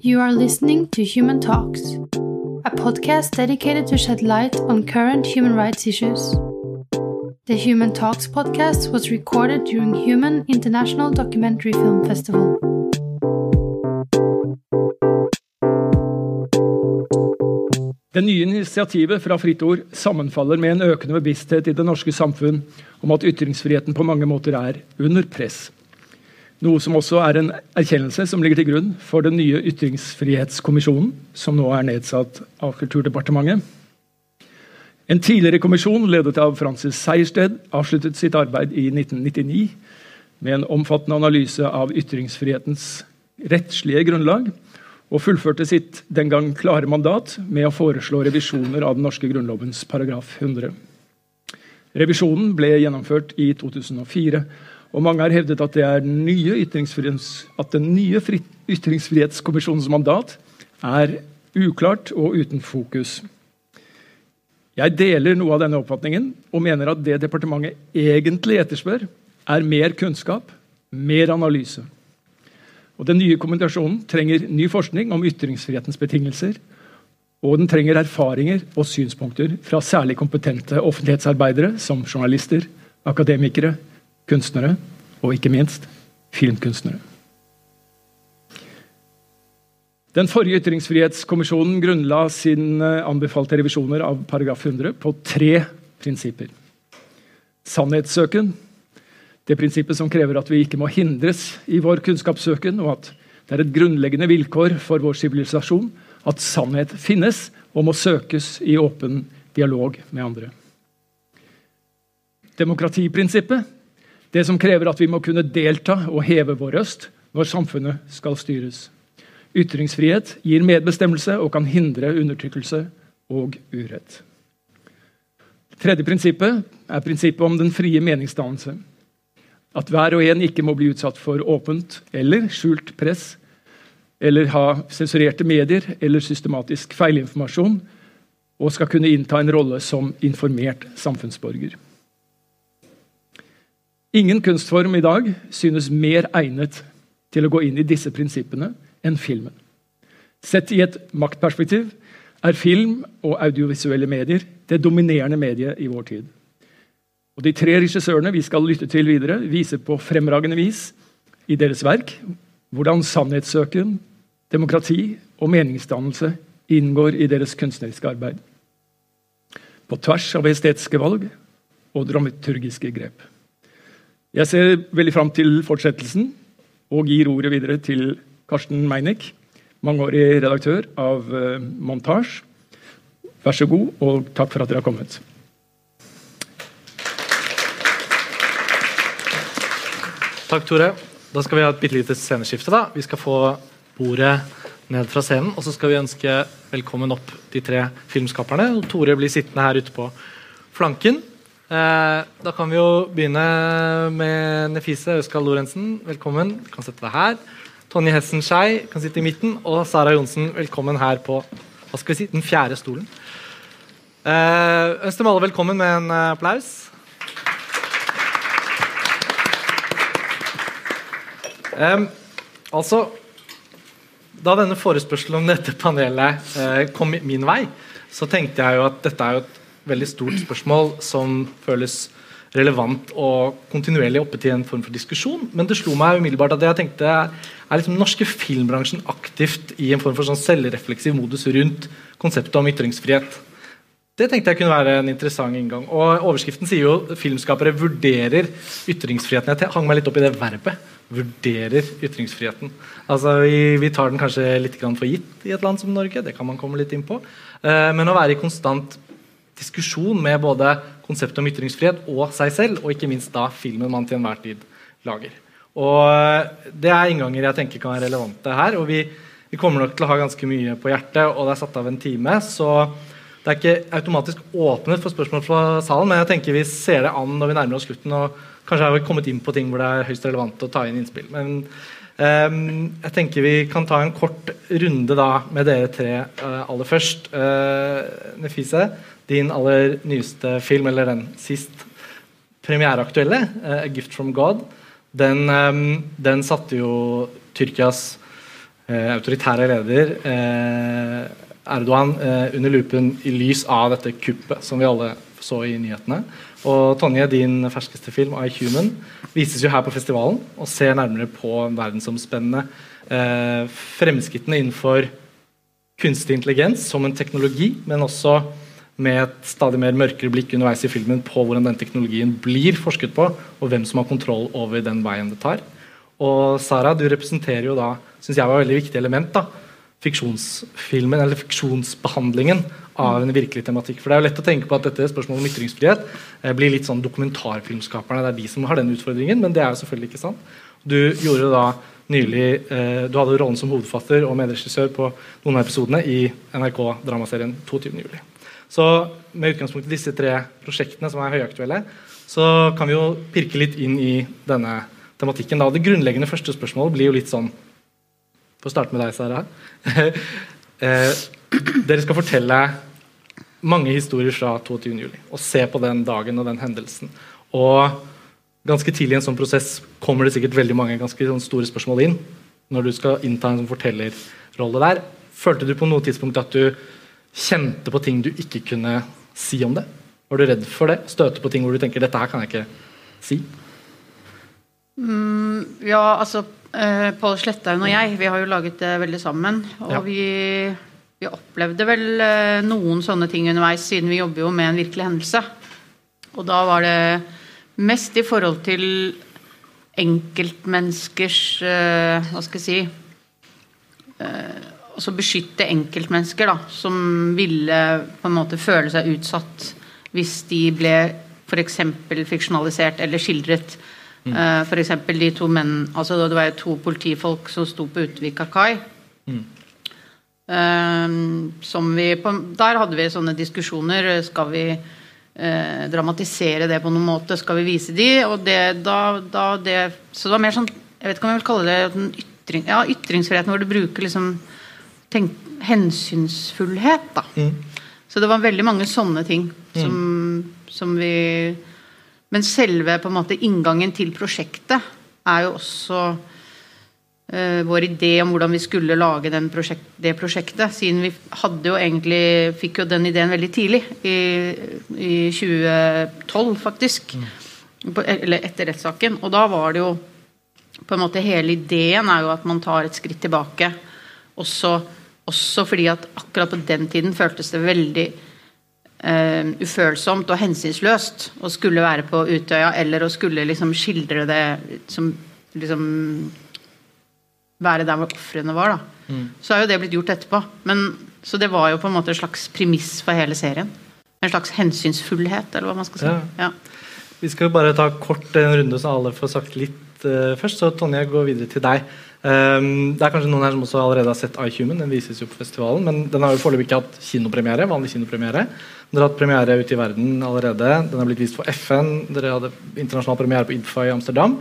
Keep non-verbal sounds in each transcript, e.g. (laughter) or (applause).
You are listening to Human Talks, a podcast dedicated to shed light on current human rights issues. The Human Talks podcast was recorded during Human International Documentary Film Festival. Det nye initiativet fra Fritt Ord sammenfaller med en økende bevissthet i det norske samfunn om at ytringsfriheten på mange måter er under press. Noe som også er en erkjennelse som ligger til grunn for den nye ytringsfrihetskommisjonen, som nå er nedsatt av Kulturdepartementet. En tidligere kommisjon, ledet av Francis Sejersted, avsluttet sitt arbeid i 1999 med en omfattende analyse av ytringsfrihetens rettslige grunnlag og fullførte sitt den gang klare mandat med å foreslå revisjoner av den norske grunnlovens paragraf 100. Revisjonen ble gjennomført i 2004, og mange har hevdet at det er den nye, den nye ytringsfrihetskommisjonens mandat er uklart og uten fokus. Jeg deler noe av denne oppfatningen og mener at det departementet egentlig etterspør, er mer kunnskap, mer analyse. Og Den nye kommunikasjonen trenger ny forskning om ytringsfrihetens betingelser. Og den trenger erfaringer og synspunkter fra særlig kompetente offentlighetsarbeidere som journalister, akademikere, kunstnere og ikke minst filmkunstnere. Den forrige ytringsfrihetskommisjonen grunnla sine anbefalte revisjoner av paragraf 100 på tre prinsipper. Sannhetssøken, det prinsippet som krever at vi ikke må hindres i vår kunnskapssøken, og at det er et grunnleggende vilkår for vår sivilisasjon at sannhet finnes og må søkes i åpen dialog med andre. Demokratiprinsippet, det som krever at vi må kunne delta og heve vår røst når samfunnet skal styres. Ytringsfrihet gir medbestemmelse og kan hindre undertrykkelse og urett. Det tredje prinsippet er prinsippet om den frie meningsdannelse. At hver og en ikke må bli utsatt for åpent eller skjult press, eller ha sensurerte medier eller systematisk feilinformasjon, og skal kunne innta en rolle som informert samfunnsborger. Ingen kunstform i dag synes mer egnet til å gå inn i disse prinsippene enn filmen. Sett i et maktperspektiv er film og audiovisuelle medier det dominerende mediet i vår tid. Og De tre regissørene vi skal lytte til videre, viser på fremragende vis i deres verk hvordan sannhetssøken, demokrati og meningsdannelse inngår i deres kunstneriske arbeid. På tvers av estetiske valg og dramaturgiske grep. Jeg ser veldig fram til fortsettelsen og gir ordet videre til Karsten Meinick, mangeårig redaktør av eh, Montasj. Vær så god, og takk for at dere har kommet. Takk, Tore. Da skal vi ha et bitte lite sceneskifte. da. Vi skal få bordet ned fra scenen, og så skal vi ønske velkommen opp de tre filmskaperne. Tore blir sittende her ute på flanken. Eh, da kan vi jo begynne med Nefise Øskal Lorentzen. Velkommen. Du kan sette deg her. Tonje Hessen Skei kan sitte i midten. Og Sara Johnsen, velkommen her på hva skal vi si, den fjerde stolen. Eh, ønsker dem alle velkommen med en applaus. Um, altså Da denne forespørselen om dette panelet uh, kom min vei, så tenkte jeg jo at dette er jo et veldig stort spørsmål som føles relevant og kontinuerlig oppe til en form for diskusjon. Men det slo meg umiddelbart at jeg tenkte er liksom norske filmbransjen aktivt i en form for sånn selvrefleksiv modus rundt konseptet om ytringsfrihet. Det tenkte jeg kunne være en interessant inngang. Og Overskriften sier jo filmskapere vurderer ytringsfriheten. Jeg hang meg litt opp i det verbet vurderer ytringsfriheten. Altså, vi, vi, tar den kanskje litt for gitt i et land som Norge, det kan man komme litt inn på. Uh, men å være i konstant diskusjon med både konseptet om ytringsfrihet og seg selv, og ikke minst da filmen man til enhver tid lager. Og uh, Det er innganger jeg tenker kan være relevante her. og vi, vi kommer nok til å ha ganske mye på hjertet, og det er satt av en time. så det er ikke automatisk åpnet for spørsmål fra salen, men jeg tenker vi ser det an når vi nærmer oss slutten. og Kanskje har vi kommet inn på ting hvor det er høyst relevant å ta inn innspill. Men um, jeg tenker vi kan ta en kort runde da med dere tre uh, aller først. Uh, Nefise, din aller nyeste film, eller den sist premiereaktuelle, uh, 'A Gift from God', den, um, den satte jo Tyrkias eh, autoritære leder eh, Erdogan eh, under lupen i lys av dette kuppet som vi alle så i nyhetene. Og Tonje, din ferskeste film, I Human, vises jo her på festivalen og ser nærmere på verdensomspennende eh, fremskrittene innenfor kunstig intelligens som en teknologi, men også med et stadig mer mørkere blikk underveis i filmen på hvordan den teknologien blir forsket på, og hvem som har kontroll over den veien det tar. Og Sara, du representerer jo da, syns jeg var et veldig viktig element, da, fiksjonsfilmen, eller fiksjonsbehandlingen av en virkelig tematikk. For Det er jo lett å tenke på at dette spørsmålet om ytringsfrihet eh, blir litt sånn dokumentarfilmskaperne. Det er de som har den utfordringen, men det er jo selvfølgelig ikke sant. Du gjorde da nylig eh, Du hadde rollen som hovedfatter og medregissør på noen av episodene i NRK-dramaserien 22.07. Så med utgangspunkt i disse tre prosjektene som er høyaktuelle, så kan vi jo pirke litt inn i denne tematikken. Da. Det grunnleggende første spørsmålet blir jo litt sånn Får starte med deg, Sara. (laughs) eh, dere skal fortelle mange historier fra 22.07. og se på den dagen og den hendelsen. Og ganske tidlig i en sånn prosess kommer det sikkert veldig mange ganske sånn store spørsmål inn når du skal innta en sånn fortellerrolle der. Følte du på noe tidspunkt at du kjente på ting du ikke kunne si om det? Var du redd for det? Støte på ting hvor du tenker 'dette her kan jeg ikke si'? Mm, ja, altså eh, Pål Sletthaug og jeg, vi har jo laget det veldig sammen. Og Ja. vi, vi opplevde vel eh, noen sånne ting underveis, siden vi jobber jo med en virkelig hendelse. Og da var det mest i forhold til enkeltmenneskers eh, Hva skal jeg si eh, Altså beskytte enkeltmennesker da, som ville på en måte føle seg utsatt hvis de ble f.eks. fiksjonalisert eller skildret. Mm. Uh, f.eks. de to menn altså Det var jo to politifolk som sto på Utvika kai. Mm. Uh, som vi på, Der hadde vi sånne diskusjoner. Skal vi uh, dramatisere det på noen måte? Skal vi vise de? Og det, da, da det, så det var mer sånn Jeg vet ikke om jeg vil kalle det en ytring, ja, ytringsfriheten hvor du bruker liksom tenk, hensynsfullhet. da Mm. så det var veldig mange sånne ting som, som vi Men selve på en måte inngangen til prosjektet er jo også uh, vår idé om hvordan vi skulle lage den prosjekt, det prosjektet. Siden vi hadde jo egentlig fikk jo den ideen veldig tidlig. I, i 2012, faktisk. På, eller etter rettssaken. Og da var det jo på en måte Hele ideen er jo at man tar et skritt tilbake. Også, også fordi at akkurat på den tiden føltes det veldig eh, ufølsomt og hensynsløst å skulle være på Utøya eller å skulle liksom skildre det som liksom være der hvor ofrene var. da Så er jo det blitt gjort etterpå. Men, så det var jo på en måte en slags premiss for hele serien. En slags hensynsfullhet, eller hva man skal si. Ja. Ja. Vi skal bare ta kort en runde så alle får sagt litt uh, først. Så Tonje, går videre til deg. Um, det er kanskje noen her som også allerede har sett iHuman. Den vises jo på festivalen, men den har jo foreløpig ikke hatt kinopremiere. vanlig kinopremiere. Dere har hatt premiere ute i verden allerede. Den har blitt vist for FN. Dere hadde internasjonal premiere på IDFA i Amsterdam.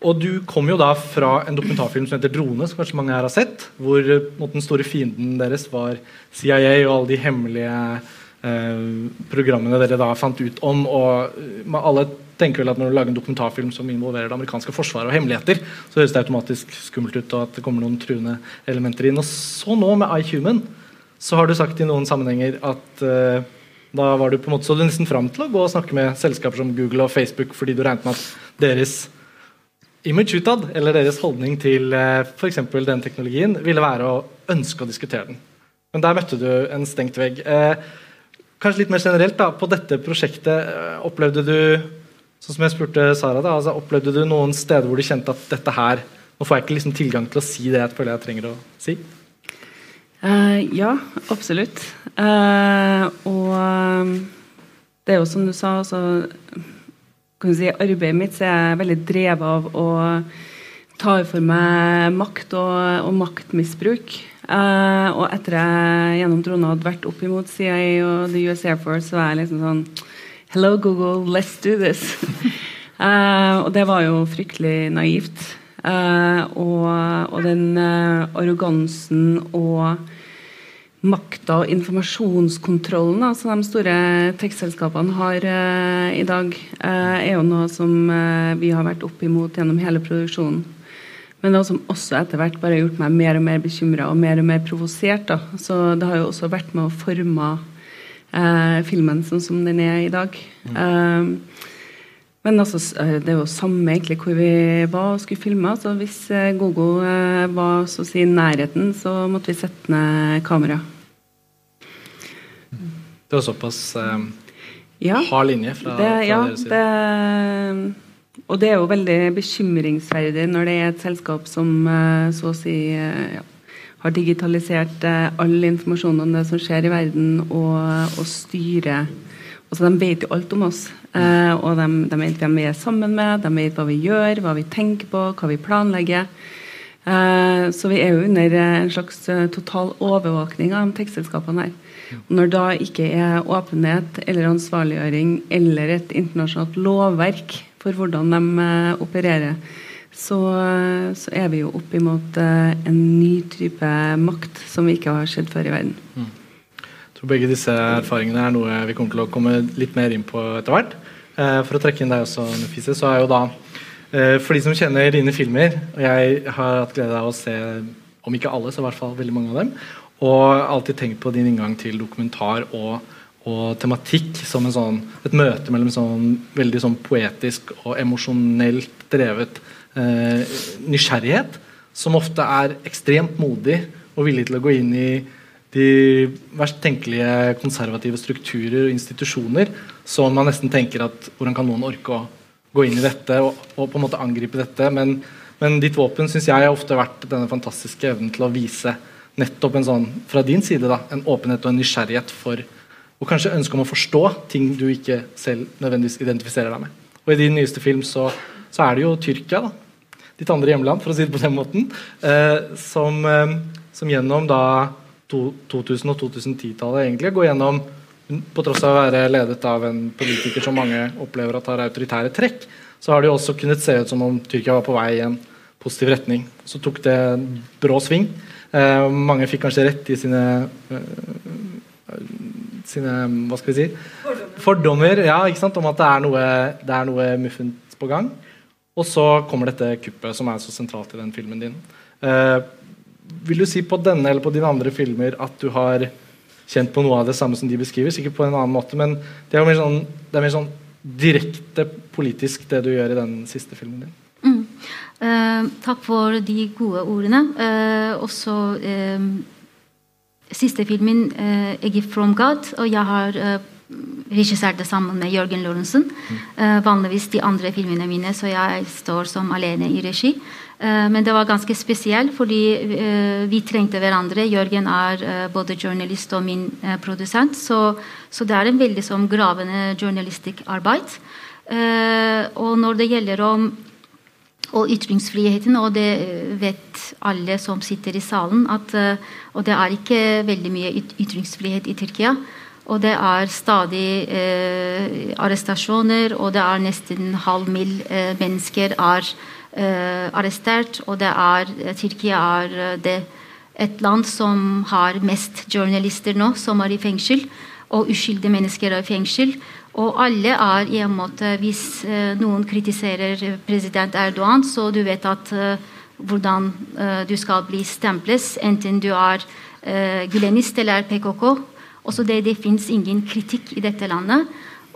Og du kom jo da fra en dokumentarfilm som heter 'Drone', som kanskje mange her har sett. Hvor eh, måte, den store fienden deres var CIA og alle de hemmelige eh, programmene dere da fant ut om. Og med alle tenker vel at når du lager en dokumentarfilm som involverer det amerikanske forsvaret og hemmeligheter, så høres det automatisk skummelt ut, og at det kommer noen truende elementer inn. Og så nå med iHuman så har du sagt i noen sammenhenger at uh, da var du på en måte så du nesten fram til å gå og snakke med selskaper som Google og Facebook fordi du regnet med at deres image utad, eller deres holdning til uh, f.eks. den teknologien, ville være å ønske å diskutere den. Men der møtte du en stengt vegg. Uh, kanskje litt mer generelt, da, på dette prosjektet, eh, opplevde du sånn som jeg spurte Sara da, altså, opplevde du noen steder hvor du kjente at dette her Nå får jeg ikke liksom tilgang til å si det jeg føler jeg trenger å si. Uh, ja, absolutt. Uh, og um, det er jo som du sa, altså, kan du si, arbeidet mitt så er jeg veldig drevet av å ta for meg makt og, og maktmisbruk. Uh, og etter jeg gjennom drona hadde vært opp imot CIA og The US Air Force, så var jeg liksom sånn Hello, Google, let's do this. uh, (laughs) og det var jo fryktelig naivt. Uh, og, og den uh, arrogansen og makta og informasjonskontrollen da, som de store tekstselskapene har i dag, er jo noe som vi har vært oppimot gjennom hele produksjonen. Men noe som også etter hvert bare har gjort meg mer og mer bekymra og mer og mer provosert. da. Så det har jo også vært med å forme eh, filmen sånn som den er i dag. Eh, men altså, eh, det er jo samme egentlig hvor vi var og skulle filme. Så hvis eh, Gogo eh, var så å si i nærheten, så måtte vi sette ned kamera. Det var såpass eh, Ja. hard linje fra, Det, fra ja, deres side. det, og det er jo veldig bekymringsverdig når det er et selskap som så å si ja, har digitalisert eh, all informasjon om det som skjer i verden, og, og styrer altså De vet jo alt om oss. eh, og de, de vet hvem vi er sammen med, de vet hva vi gjør, hva vi tenker på, hva vi planlegger. Eh, så vi er jo under en slags total overvåkning av de tekstselskapene her. Og når da ikke er åpenhet eller ansvarliggjøring eller et internasjonalt lovverk for hvordan de opererer, så, så er vi jo opp imot eh, en ny type makt som vi ikke har sett før i verden. Jeg tror begge disse erfaringene er noe vi kommer til å komme litt mer inn på etter hvert. Eh, for å trekke inn deg også, Nefise, så er jo da eh, For de som kjenner dine filmer, og jeg har hatt glede av å se om ikke alle, så i hvert fall veldig mange av dem, og alltid tenkt på din inngang til dokumentar og, og tematikk som sånn, et møte mellom sånn veldig sånn poetisk og emosjonelt drevet nysgjerrighet, som ofte er ekstremt modig og villig til å gå inn i de verst tenkelige konservative strukturer og institusjoner som man nesten tenker at hvordan kan noen orke å gå inn i dette og, og på en måte angripe dette. Men, men ditt våpen syns jeg har ofte vært denne fantastiske evnen til å vise nettopp en sånn, fra din side, da, en åpenhet og en nysgjerrighet for og kanskje ønske om å forstå ting du ikke selv nødvendigvis identifiserer deg med. Og I din nyeste film så, så er det jo Tyrkia, da, ditt andre hjemland, for å si det på den måten, eh, som, eh, som gjennom da to- 2000- og 2010-tallet egentlig går gjennom På tross av å være ledet av en politiker som mange opplever at har autoritære trekk, så har det jo også kunnet se ut som om Tyrkia var på vei i en positiv retning. Så tok det en brå sving. Eh, mange fikk kanskje rett i sine eh, sine hva skal vi si fordommer ja, ikke sant, om at det er noe, det er noe muffent på gang. Og så kommer dette kuppet, som er så sentralt i den filmen din. Eh, vil du si på denne eller på dine andre filmer at du har kjent på noe av det samme som de beskriver? Sikkert på en annen måte, men det er mer sånn, er mer sånn direkte politisk, det du gjør i den siste filmen din. Mm. Eh, takk for de gode ordene. Eh, også eh, siste filmen, eh, Gift from God', og jeg har regissert det sammen med Jørgen Lorentzen. Uh, vanligvis de andre filmene mine, så jeg står som alene i regi. Uh, men det var ganske spesielt, fordi uh, vi trengte hverandre. Jørgen er både journalist og min produsent, så, så det er en veldig sånn gravende journalistisk arbeid. Og når det gjelder om og ytringsfriheten, og det vet alle som sitter i salen, at og det er ikke veldig mye ytringsfrihet i Tyrkia. Og det er stadig eh, arrestasjoner, og det er nesten halv mil eh, mennesker er eh, arrestert. Og det er, eh, Tyrkia er eh, det, et land som har mest journalister nå, som er i fengsel. Og uskyldige mennesker er i fengsel. Og alle er i en måte Hvis eh, noen kritiserer president Erdogan, så du vet at hvordan du skal bli stemplet, enten du er gulenist eller PKK. Også det, det fins ingen kritikk i dette landet.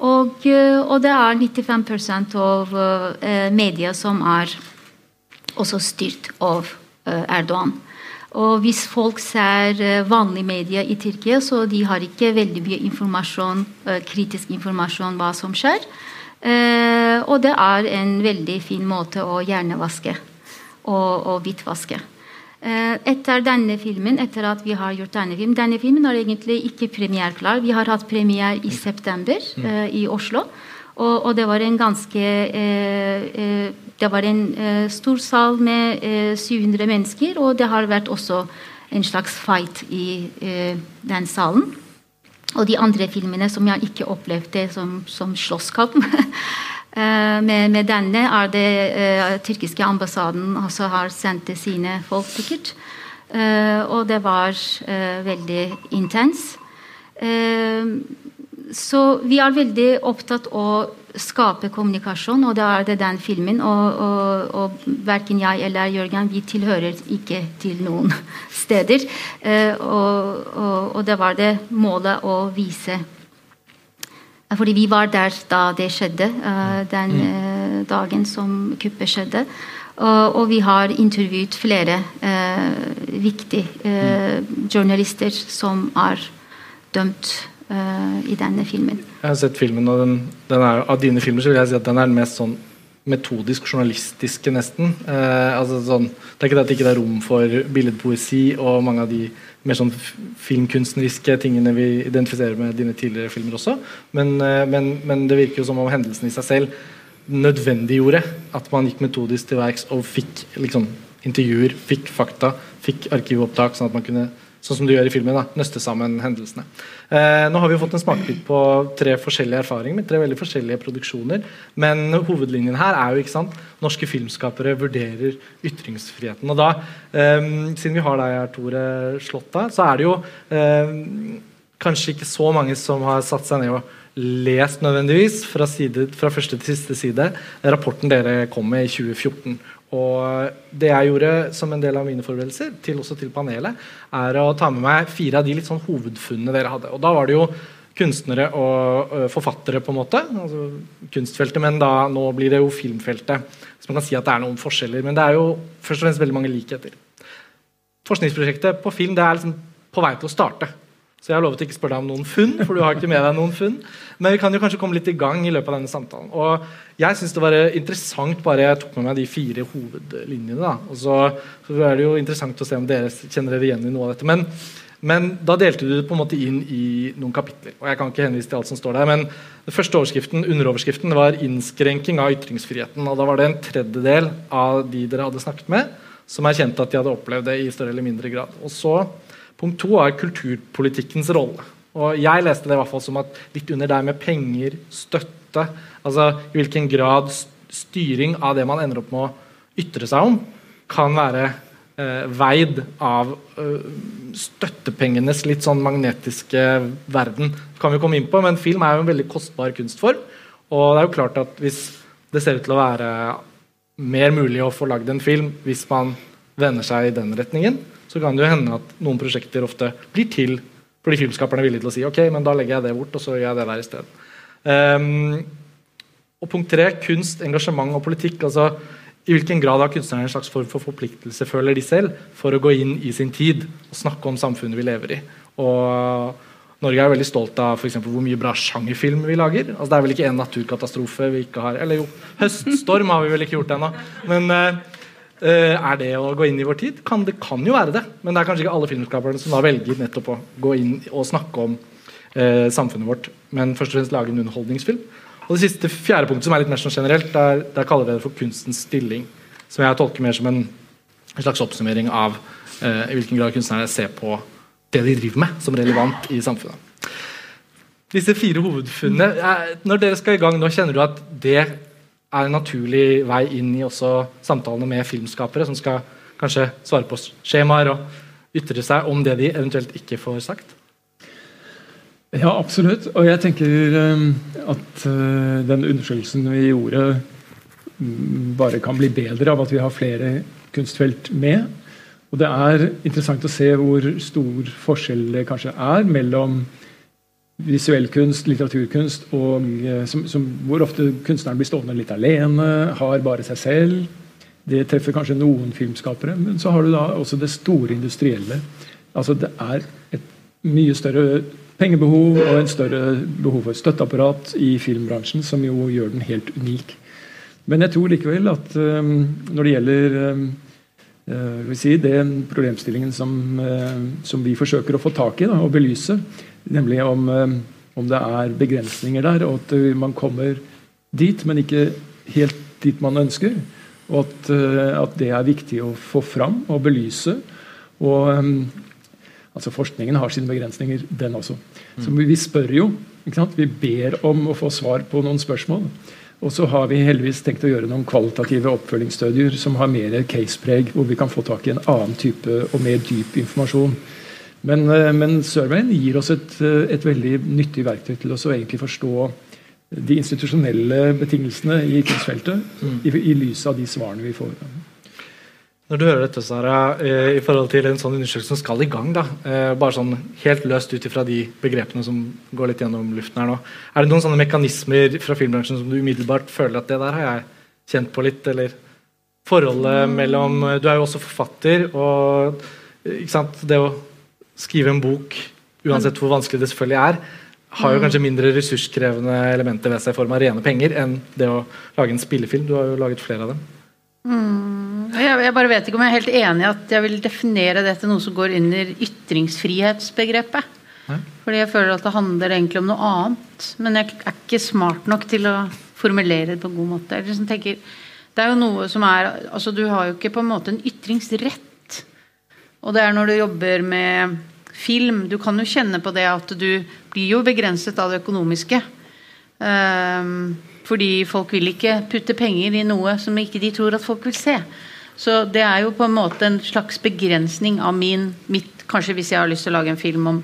Og, eh, og det er 95% av eh, media som er også styrt av eh, Erdogan. Og hvis folk ser vanlige medier i Tyrkia, så de har ikke veldig mye informasjon, kritisk informasjon hva som skjer. Og det er en veldig fin måte å hjernevaske og, og hvitvaske. Eh, etter denne filmen, etter at vi har gjort denne filmen Denne filmen er egentlig ikke premiereklar. Vi har hatt premiere i september eh, i Oslo. Og, og det var en ganske eh, eh, Det var en stor sal med eh, 700 mennesker, og det har vært også en slags fight i den salen. Og de andre filmene som jeg ikke opplevde som, som slåsskamp. (laughs) Eh, med, med denne er det eh, tyrkiske ambassaden også har sendt sine folk, sikkert. Eh, og det var veldig intens. Så vi er veldig opptatt av å skape kommunikasjon, og det er det den filmen. Og, og, og verken jeg eller Jørgen vi tilhører ikke til noen (laughs) steder. Og, og, det var det målet å vise. Fordi vi var der da det skjedde, eh, den mm. eh, dagen som kuppet skjedde. Og, vi har intervjuet flere eh, viktige eh, journalister som er dømt i denne filmen. Jeg har sett filmen, og den, den er, av dine filmer så vil jeg si at den er den mest sånn metodisk journalistiske, nesten. Eh, altså sånn, det er ikke det at det ikke er rom for billedpoesi og mange av de mer sånn filmkunstneriske tingene vi identifiserer med dine tidligere filmer også. Men, uh, men, men det virker jo som om hendelsen i seg selv nødvendiggjorde at man gikk metodisk til verks og fikk liksom, intervjuer, fikk fakta, fikk arkivopptak, sånn at man kunne sånn som du gjør i filmen, da, nøste sammen hendelsene. Eh, nå har vi jo fått en smakebit på tre forskjellige erfaringer med tre veldig forskjellige produksjoner. Men hovedlinjen her er jo ikke sant, norske filmskapere vurderer ytringsfriheten. Og da, eh, siden vi har deg her, Tore Slåtta, så er det jo eh, kanskje ikke så mange som har satt seg ned og lest nødvendigvis fra, side, fra første til siste side rapporten dere kom med i 2014 og det jeg gjorde som en del av mine forberedelser, til, også til panelet, er å ta med meg fire av de litt sånn hovedfunnene dere hadde. Og da var det jo kunstnere og uh, forfattere, på en måte. altså Kunstfeltet, men da, nå blir det jo filmfeltet. Så man kan si at det er noen forskjeller, men det er jo først og fremst veldig mange likheter. Forskningsprosjektet på film det er liksom på vei til å starte. Så jeg har lovet å ikke spørre deg om noen funn, for du har ikke med deg noen funn. Men vi kan jo kanskje komme litt i gang i løpet av denne samtalen. Og jeg synes det var interessant bare jeg tok med meg de fire hovedlinjene. da. Og så, så er det jo interessant å se om dere kjenner dere igjen i noe av dette. Men, men da delte du det på en måte inn i noen kapitler. Og jeg kan ikke henvise til alt som står der, men den første overskriften, underoverskriften var 'innskrenking av ytringsfriheten'. Og da var det en tredjedel av de dere hadde snakket med, som erkjente at de hadde opplevd det i større eller mindre grad. Og så Punkt to er kulturpolitikkens rolle. Og Jeg leste det i hvert fall som at litt under der med penger, støtte altså I hvilken grad styring av det man ender opp med å ytre seg om, kan være eh, veid av eh, støttepengenes litt sånn magnetiske verden. Det kan vi komme inn på, men film er jo en veldig kostbar kunstform. Og det er jo klart at hvis det ser ut til å være mer mulig å få lagd en film hvis man vender seg i den retningen, så kan det jo hende at noen prosjekter ofte blir til fordi filmskaperne er villige til å si ok, men da legger jeg det bort, og så gjør jeg det der i stedet. Um, og punkt tre, kunst, engasjement og politikk. altså I hvilken grad har kunstnerne en slags form for forpliktelse føler de selv, for å gå inn i sin tid og snakke om samfunnet vi lever i. Og Norge er veldig stolt av for hvor mye bra sjangerfilm vi lager. Altså, det er vel ikke en naturkatastrofe vi ikke har Eller jo, høststorm har vi vel ikke gjort ennå. Men Uh, er det å gå inn i vår tid? Kan, det kan jo være det. Men det er kanskje ikke alle filmskaperne som da velger nettopp å gå inn og snakke om uh, samfunnet vårt, men først og fremst lage en underholdningsfilm. Og det siste fjerde punktet, som er litt mer sånn generelt, der, der kaller vi det for kunstens stilling. Som jeg tolker mer som en, slags oppsummering av uh, i hvilken grad kunstnerne ser på det de driver med, som relevant i samfunnet. Disse fire hovedfunnene, Når dere skal i gang nå, kjenner du at det er en naturlig vei inn i også samtalene med filmskapere, som skal kanskje svare på skjemaer og ytre seg om det de eventuelt ikke får sagt? Ja, absolutt. Og jeg tenker um, at uh, den undersøkelsen vi gjorde, um, bare kan bli bedre av at vi har flere kunstfelt med. Og det er interessant å se hvor stor forskjell det kanskje er mellom visuell kunst, litteraturkunst, og, eh, som, som, hvor ofte kunstneren blir stående litt alene, har bare seg selv. Det treffer kanskje noen filmskapere, men så har du da også det store industrielle. Altså Det er et mye større pengebehov og en større behov for støtteapparat i filmbransjen, som jo gjør den helt unik. Men jeg tror likevel at um, når det gjelder um, uh, si, den problemstillingen som, uh, som, vi forsøker å få tak i da, og belyse, Nemlig om, eh, om, det er begrensninger der, og at eh, man kommer dit, men ikke helt dit man ønsker. Og at, eh, at det er viktig å få fram og belyse. Og altså Forskningen har sine begrensninger, den også. Så mm. vi spør jo. Vi ber om å få svar på noen spørsmål. Og så har vi heldigvis tenkt å gjøre noen kvalitative oppfølgingsstudier som har mer casepreg, hvor vi kan få tak i en annen type og mer dyp informasjon. Men, eh, men surveyen gir oss et, eh, et, veldig nyttig verktøy til å egentlig forstå de institusjonelle betingelsene i kunstfeltet Mm. i, i lys av de svarene vi får. Når du hører dette, Sara, eh, i forhold til en sånn undersøkelse som skal i gang, da, eh, bare sånn helt løst ut ifra de begrepene som går litt gjennom luften her nå, er det noen sånne mekanismer fra filmbransjen som du umiddelbart føler at det der har jeg kjent på litt, eller forholdet mellom Du er jo også forfatter, og ikke sant, det å skrive en bok, uansett hvor vanskelig det selvfølgelig er, har jo kanskje mindre ressurskrevende elementer ved seg i form av rene penger enn det å lage en spillefilm. Du har jo laget flere av dem. Jeg, jeg bare vet ikke om jeg er helt enig i at jeg vil definere det til noe som går under ytringsfrihetsbegrepet. Nei. Fordi jeg føler at det handler egentlig om noe annet. Men jeg er ikke smart nok til å formulere det på en god måte. Jeg liksom tenker, det er jo noe som er altså Du har jo ikke på en måte en ytringsrett. Og det er når du jobber med film. Du kan jo kjenne på det at du blir jo begrenset av det økonomiske. Ehm, fordi folk vil ikke putte penger i noe som ikke de tror at folk vil se. Så det er jo på en måte en slags begrensning av min mitt Kanskje hvis jeg har lyst til å lage en film om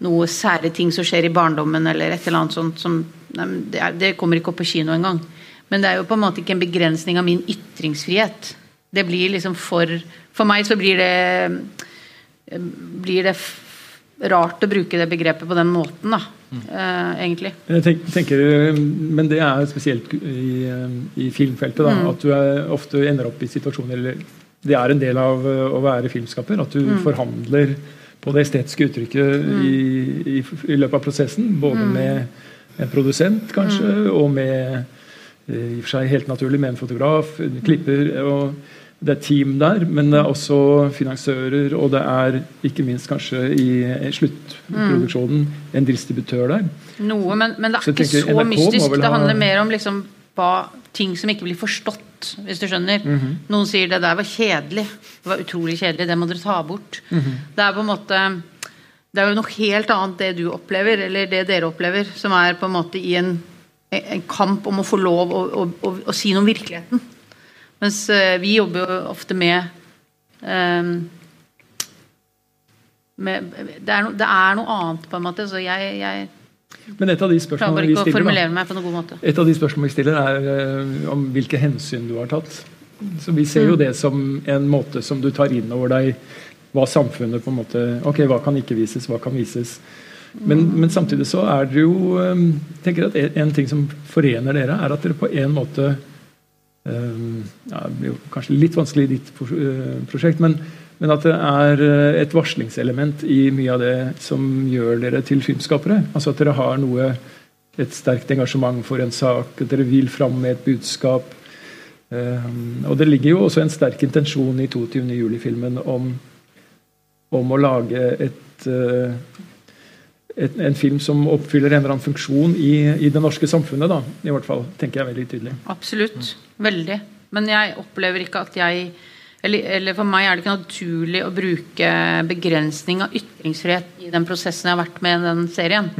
noe sære ting som skjer i barndommen, eller et eller annet sånt som nei, det, er, det kommer ikke opp på kino engang. Men det er jo på en måte ikke en begrensning av min ytringsfrihet. Det blir liksom for For meg så blir det blir det rart å bruke det begrepet på den måten, da. Eh, egentlig. Jeg tenk, tenker, men det er spesielt i, i filmfeltet. Da, Mm. At du er, ofte ender opp i situasjoner eller Det er en del av uh, å være filmskaper. At du Mm. forhandler på det estetiske uttrykket i, i, i løpet av prosessen. Både Mm. med en produsent, kanskje, og med eh, i og for seg helt naturlig med en fotograf, klipper. og det er team der, men det er også finansiører, og det er ikke minst kanskje i sluttproduksjonen en distributør der. Noe, men, men det er så ikke så NRK mystisk. Det handler mer om liksom hva, ting som ikke blir forstått, hvis du skjønner. Mhm. Noen sier det der var kjedelig. Det var utrolig kjedelig, det må dere ta bort. Mhm. Det er på en måte Det er jo noe helt annet det du opplever, eller det dere opplever, som er på en måte i en, en kamp om å få lov å, å, å, å si noe om virkeligheten. Mens eh, vi jobber jo ofte med ehm, med, det, er no, det er noe annet, på en måte. Så jeg, jeg Men et av de spørsmålene vi stiller, da, et av de spørsmålene vi stiller er eh, om hvilke hensyn du har tatt. Så Vi ser jo Mm. det som en måte som du tar inn over deg hva samfunnet på en måte Ok, hva kan ikke vises, hva kan vises? Men, Mm. men samtidig så er det jo eh, tenker at en, ting som forener dere, er at dere på en måte ja, Det blir jo kanskje litt vanskelig i ditt eh, prosjekt, men, men at det er eh, et varslingselement i mye av det som gjør dere til filmskapere. Altså at dere har noe et sterkt engasjement for en sak, at dere vil fram med et budskap. Um, og det ligger jo også en sterk intensjon i 22. juli-filmen om, om å lage et, uh, et, en film som oppfyller en eller annen funksjon i, i det norske samfunnet. Da, I hvert fall, tenker jeg veldig tydelig. Absolutt. Veldig. Men jeg opplever ikke at jeg eller, eller for meg er det ikke naturlig å bruke begrensning av ytringsfrihet i den prosessen jeg har vært med i den serien.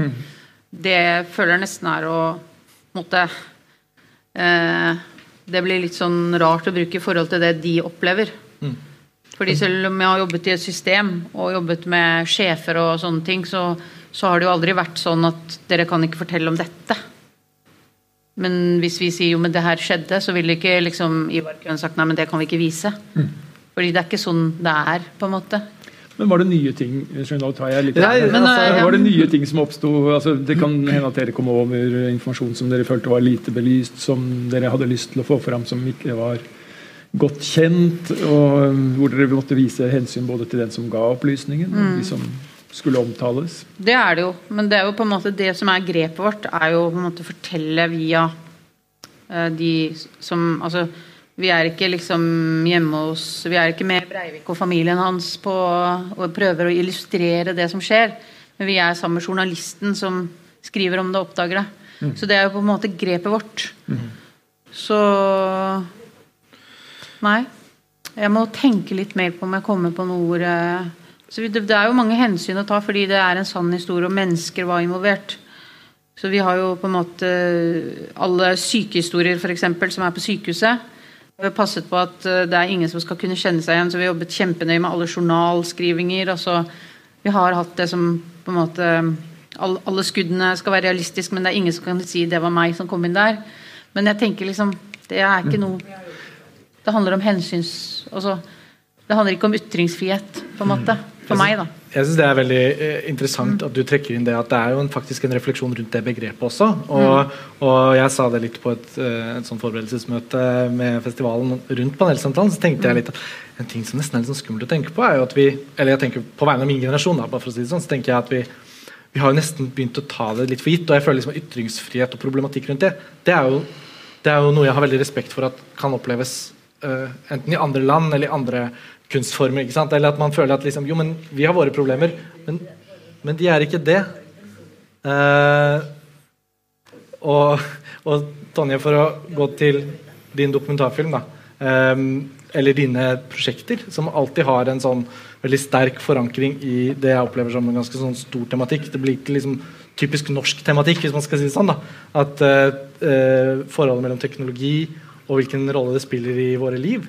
Det føler jeg nesten er å måtte eh, Det blir litt sånn rart å bruke i forhold til det de opplever. Fordi selv om jeg har jobbet i et system og jobbet med sjefer og sånne ting, så, så har det jo aldri vært sånn at dere kan ikke fortelle om dette. Men hvis vi sier jo men det her skjedde, så ville ikke liksom Ivar kunne sagt nei, men det kan vi ikke vise. Fordi det er ikke sånn det er, på en måte. Men var det nye ting Nå tar jeg litt Nei, Men, altså, eh, Var det nye ting som oppsto? Altså, det kan hende at dere kom over informasjon som dere følte var lite belyst, som dere hadde lyst til å få fram, som ikke var godt kjent, og hvor dere måtte vise hensyn både til den som ga opplysningen, og de som skulle omtales. Det er det jo. Men det er jo på en måte det som er grepet vårt, er jo på en måte å fortelle via eh, de som Altså, vi er ikke liksom hjemme hos Vi er ikke med Breivik og familien hans på og prøver å illustrere det som skjer. Men vi er sammen med journalisten som skriver om det og oppdager det. Så det er jo på en måte grepet vårt. Så Nei. Jeg må tenke litt mer på om jeg kommer på noe ord eh, så det, det er jo mange hensyn å ta fordi det er en sann historie, og mennesker var involvert. Så vi har jo på en måte alle sykehistorier eksempel, som er på sykehuset. Vi har passet på at eh, det er ingen som skal kunne kjenne seg igjen, så vi har jobbet kjempenøye med alle journalskrivinger. Altså, vi har hatt det som på en måte alle skuddene skal være realistiske, men det er ingen som kan si det var meg som kom inn der. Men jeg tenker liksom Det er ikke noe Det handler om hensyns... Altså, det handler ikke om ytringsfrihet, på en måte. For meg, da. Jeg synes Det er veldig eh, interessant at du trekker inn det at det er jo en, faktisk en refleksjon rundt det begrepet også. Og, og jeg sa det litt på et, eh, et sånn forberedelsesmøte med festivalen rundt panelsamtalen. Så tenkte jeg litt at en ting som nesten er litt sånn skummelt å tenke på, er jo at vi Eller jeg tenker på vegne av min generasjon, da, bare for å si det sånn, så tenker jeg at vi vi har jo nesten begynt å ta det litt for gitt. Og jeg føler liksom ytringsfrihet og problematikk rundt det, det er jo, det er jo noe jeg har veldig respekt for at kan oppleves uh, enten i andre land eller i andre kunstformer. ikke sant? Eller at man føler at liksom, jo, men vi har våre problemer, men, men de er ikke det. Uh, og, og, Tonje, for å gå til din dokumentarfilm, da. Um, eller dine prosjekter, som alltid har en sånn veldig sterk forankring i det jeg opplever som en ganske sånn stor tematikk. Det blir ikke liksom typisk norsk tematikk, hvis man skal si det sånn. da, At uh, forholdet mellom teknologi og hvilken rolle det spiller i våre liv,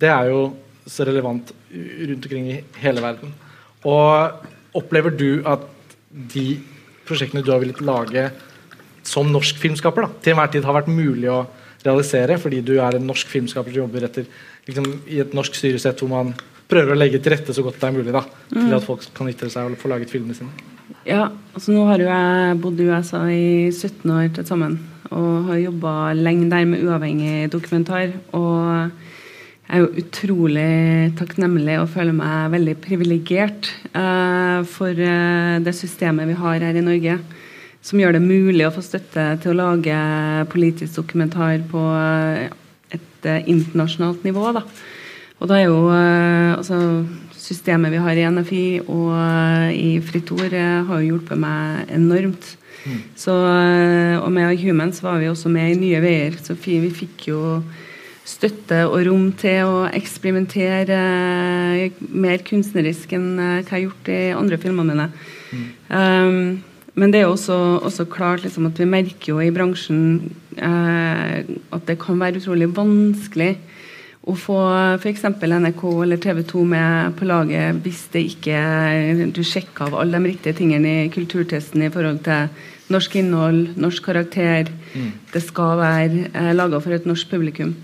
det er jo så relevant rundt omkring i hele verden. Og opplever du at de prosjektene du har villet lage som norsk filmskaper, da, til enhver tid har vært mulig å realisere, fordi du er en norsk filmskaper som jobber etter, liksom, i et norsk styresett hvor man prøver å legge til rette så godt det er mulig da, til mm. at folk kan ytre seg og få laget filmene sine. Ja, altså nå har jo jeg bodd i USA i 17 år til sammen og har jobba lenge der med uavhengig dokumentar. og jeg er jo utrolig takknemlig og føler meg veldig privilegert uh, for uh, det systemet vi har her i Norge, som gjør det mulig å få støtte til å lage politisk dokumentar på uh, et internasjonalt nivå. Da. Og da er jo altså, systemet vi har i NFI og i Fritt Ord, har jo hjulpet meg enormt. Mm. Så, og med Humans var vi også med i Nye Veier, så vi fikk jo støtte og rom til å eksperimentere eh, mer kunstnerisk enn eh, hva jeg har gjort i andre filmene mine. Mm. Um, men det er også, også klart liksom, at vi merker jo i bransjen uh, at det kan være utrolig vanskelig å få f.eks. NRK eller TV 2 med på laget hvis det ikke du sjekker av alle de riktige tingene i kulturtesten i forhold til norsk innhold, norsk karakter. Mm. Det skal være uh, laga for et norsk publikum.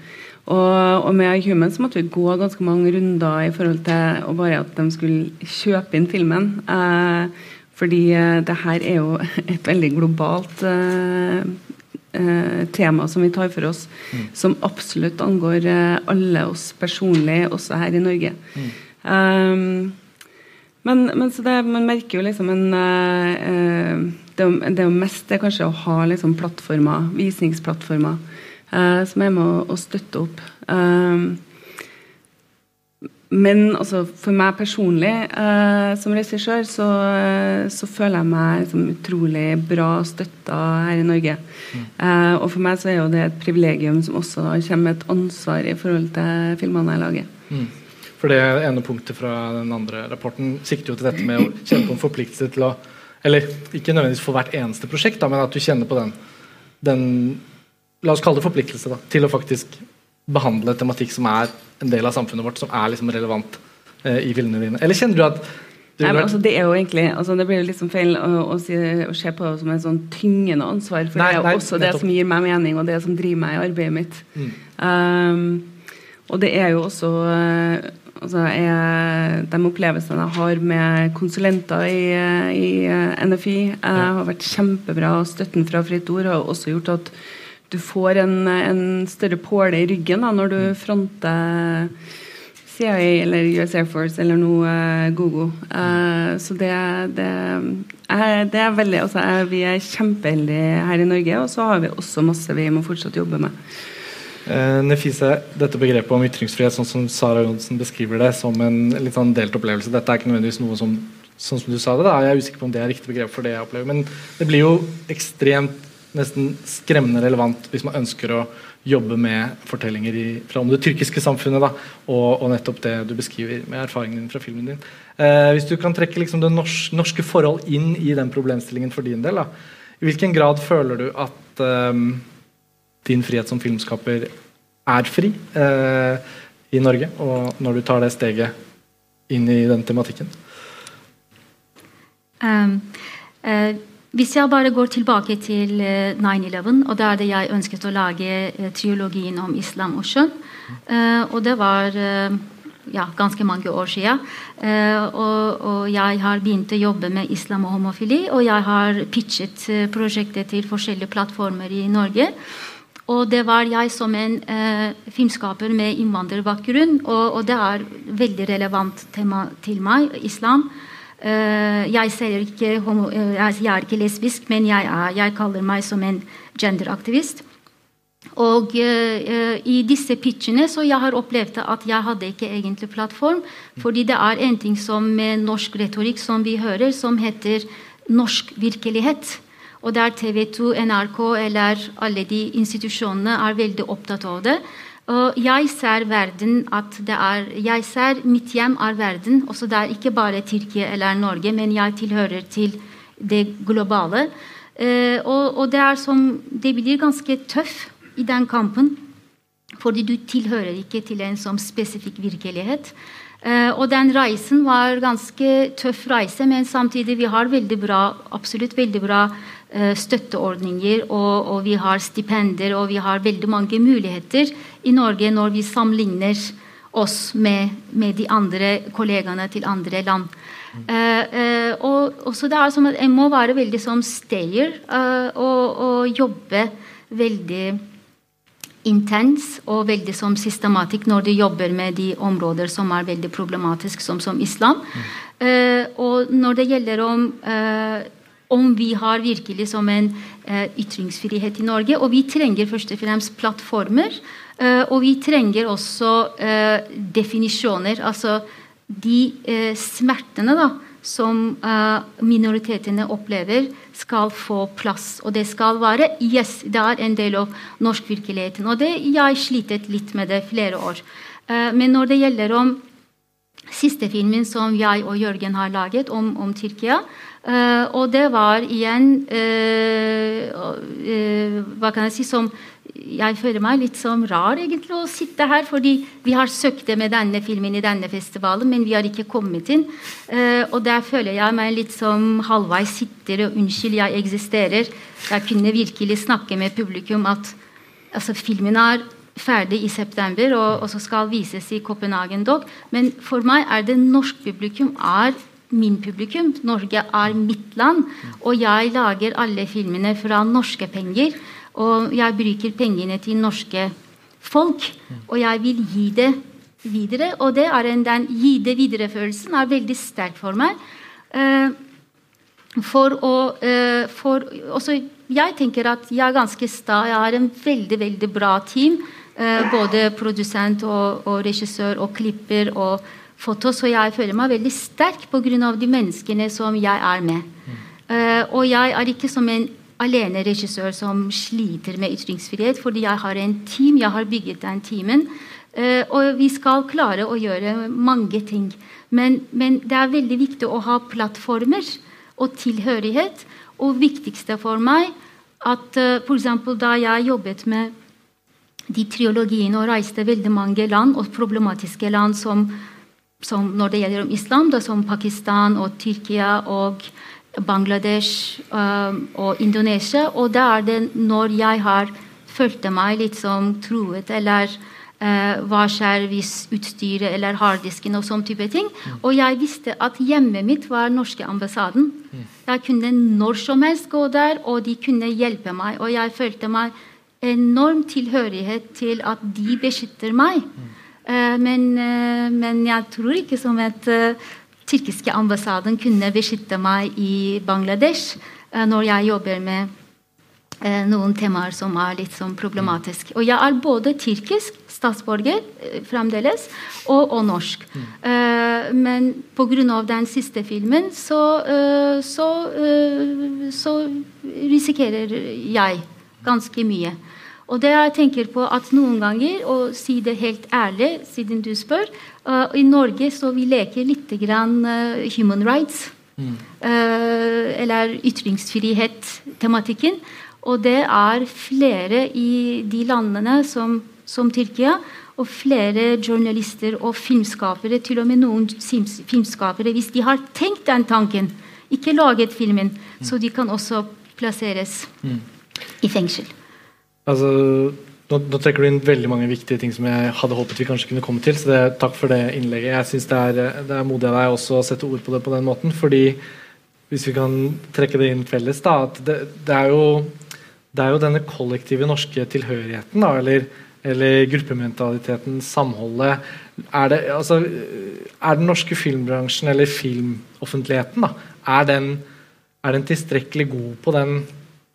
Og, og, med Human så måtte vi gå ganske mange runder i forhold til å bare at de skulle kjøpe inn filmen. Eh, fordi eh, det her er jo (laughs) et veldig globalt eh, eh, tema som vi tar for oss. Mm. Som absolutt angår eh, alle oss personlig, også her i Norge. Mm. Men, men det, man merker jo liksom en det, det, er jo mest det kanskje å ha liksom plattformer, visningsplattformer uh, som er med å, støtte opp. Uh, men altså, for meg personlig uh, som regissør så, så, føler jeg meg liksom, utrolig bra støtta her i Norge. Mm. Og for meg så er jo det et privilegium som også kommer med et ansvar i forhold til filmene jeg lager. Mm. For det ene punktet fra den andre rapporten sikter jo til dette med å kjenne på en forpliktelse til å Eller ikke nødvendigvis for hvert eneste prosjekt, da, men at du kjenner på den, den la oss kalle det forpliktelse da, til å faktisk behandle tematikk som er en del av samfunnet vårt, som er liksom relevant eh, i filmene dine? Eller kjenner du at du Nei, men altså, det er jo egentlig altså, Det blir jo liksom feil å, å, si, å, se på det som en sånn tyngende ansvar, for nei, det er jo nei, også nettopp. det som gir meg mening, og det som driver meg i arbeidet mitt. Mm. Um, og det er jo også uh, altså, jeg, De opplevelsene jeg har med konsulenter i, i uh, NFI, uh, har vært kjempebra. Støtten fra Fritt Ord har også gjort at du får en, en større påle i ryggen da, når du mm. fronter CIA eller US Air Force eller noe uh, Google. Uh, så det, det, er, det, er, veldig altså, er, Vi er kjempeheldige her i Norge, og så har vi også masse vi må fortsatt jobbe med. Uh, Nefise, dette begrepet om ytringsfrihet, sånn som Sara Johnsen beskriver det, som en litt sånn delt opplevelse. Dette er ikke nødvendigvis noe som sånn som du sa det da, Jeg er usikker på om det er riktig begrep for det jeg opplever. Men det blir jo ekstremt nesten skremmende relevant hvis man ønsker å jobbe med fortellinger i, fra om det tyrkiske samfunnet da, og, og, nettopp det du beskriver med erfaringen din fra filmen din. Eh, hvis du kan trekke liksom, det norske, norske forhold inn i den problemstillingen for din del, da, i hvilken grad føler du at eh, din frihet som filmskaper er fri eh, i Norge, og når du tar det steget inn i den tematikken? Um, uh hvis jeg bare går tilbake til 9-11, og da er det jeg ønsket å lage triologien om islam og kjønn. og det var ja, ganske mange år siden. og, og, jeg har begynt å jobbe med islam og homofili, og jeg har pitchet prosjektet til forskjellige plattformer i Norge. Og det var jeg som en eh, filmskaper med innvandrerbakgrunn, og, og, det er veldig relevant tema til meg, islam. Eh, jeg, ikke, eh, jeg, er ikke lesbisk, men jeg, er, jeg, kaller meg som en genderaktivist. Og uh, i disse pitchene så jeg har opplevd at jeg hadde ikke egentlig plattform. Fordi det er en ting som med norsk retorikk som vi hører, som heter norsk virkelighet. Og der TV 2, NRK eller alle de institusjonene er veldig opptatt av det. Og jeg ser verden at det er Jeg ser mitt hjem er verden. Også det er ikke bare Tyrkia eller Norge, men jeg tilhører til det globale. Eh, og, og, det er som Det blir ganske tøff i den kampen. Fordi du tilhører ikke til en sånn spesifikk virkelighet. Eh, og den reisen var ganske tøff reise, men samtidig vi har veldig bra, absolutt veldig bra Eh, støtteordninger, og, og, vi har stipender, og vi har veldig mange muligheter i Norge når vi sammenligner oss med, med de andre kollegaene til andre land. Uh, uh, og så det er som at En må være veldig som stayer uh, og, og, jobbe veldig intens og veldig som systematisk når du jobber med de områder som er veldig problematiske, som, som islam. Mm. og når det gjelder om om vi har virkelig som en eh, ytringsfrihet i Norge. Og vi trenger først og fremst plattformer. Eh, og vi trenger også eh, definisjoner. Altså de eh, smertene da, som eh, minoritetene opplever, skal få plass. Og det skal være Yes, det er en del av norsk virkeligheten. Og det, jeg slitet litt med det flere år. Eh, men når det gjelder om siste filmen som jeg og Jørgen har laget om, om Tyrkia, Uh, og det var igjen uh, uh, Hva kan jeg si som Jeg føler meg litt som rar egentlig å sitte her, fordi vi har søkt det med denne filmen i denne festivalen, men vi har ikke kommet inn. og der føler jeg meg litt som halvveis sitter og unnskyld, jeg eksisterer. Jeg kunne virkelig snakke med publikum at altså, filmen er ferdig i september og, og så skal vises i Copenhagen Dog. Men for meg er det norsk publikum er min publikum. Norge er mitt land. Og jeg lager alle filmene fra norske penger. Og jeg bruker pengene til norske folk. Og jeg vil gi det videre. Og det er en, den gi det videre-følelsen er veldig sterk for meg. Uh, for å uh, for, også, Jeg tenker at jeg er ganske sta. Jeg har en veldig, veldig bra team. Uh, både produsent og, og regissør og klipper og foto, og jeg føler meg veldig sterk pga. de menneskene som jeg er med. Mm. Uh, og jeg er ikke som en alene regissør som sliter med ytringsfrihet, fordi jeg har en team, jeg har bygget den teamen. Uh, og vi skal klare å gjøre mange ting. Men, men, det er veldig viktig å ha plattformer og tilhørighet. Og viktigste for meg at uh, f.eks. da jeg jobbet med de triologiene og reiste veldig mange land, og problematiske land som som når det gjelder om islam, da, som Pakistan og Tyrkia og Bangladesh um, og Indonesia. Og da er det når jeg har følt meg litt som truet, eller uh, hva skjer hvis utstyret eller harddisken og sånn type ting. Mm. Og jeg visste at hjemmet mitt var norske ambassaden. Mm. Jeg kunne når som helst gå der, og de kunne hjelpe meg. Og jeg følte meg enorm tilhørighet til at de beskytter meg. Eh, men, eh, men, jeg tror ikke som at uh, tyrkiske ambassaden kunne beskytte meg i Bangladesh når jeg jobber med noen temaer som er litt sånn problematiske. Og jeg er både tyrkisk statsborger fremdeles og, og norsk. Mm. Uh, men pga. den siste filmen så, så, så risikerer jeg ganske mye. Og det jeg tenker på at noen ganger, og si det helt ærlig, siden du spør uh, I Norge så vi leker litt grann uh, human rights. Mm. Uh, eller ytringsfrihet-tematikken. Og det er flere i de landene som, som Tyrkia, og flere journalister og filmskapere, til og med noen filmskapere, hvis de har tenkt den tanken ikke laget filmen, så de kan også plasseres i fengsel. Altså, nå, nå trekker du inn veldig mange viktige ting som jeg hadde håpet vi kanskje kunne komme til. så det, Takk for det innlegget. Jeg synes det, er- det er modig av deg også å sette ord på det på den måten. fordi hvis vi kan trekke det inn felles, da, at det, det, er jo, det er jo denne kollektive norske tilhørigheten, da, eller, eller gruppementaliteten, samholdet er, altså, er den norske filmbransjen, eller filmoffentligheten, da, er den, er den tilstrekkelig god på den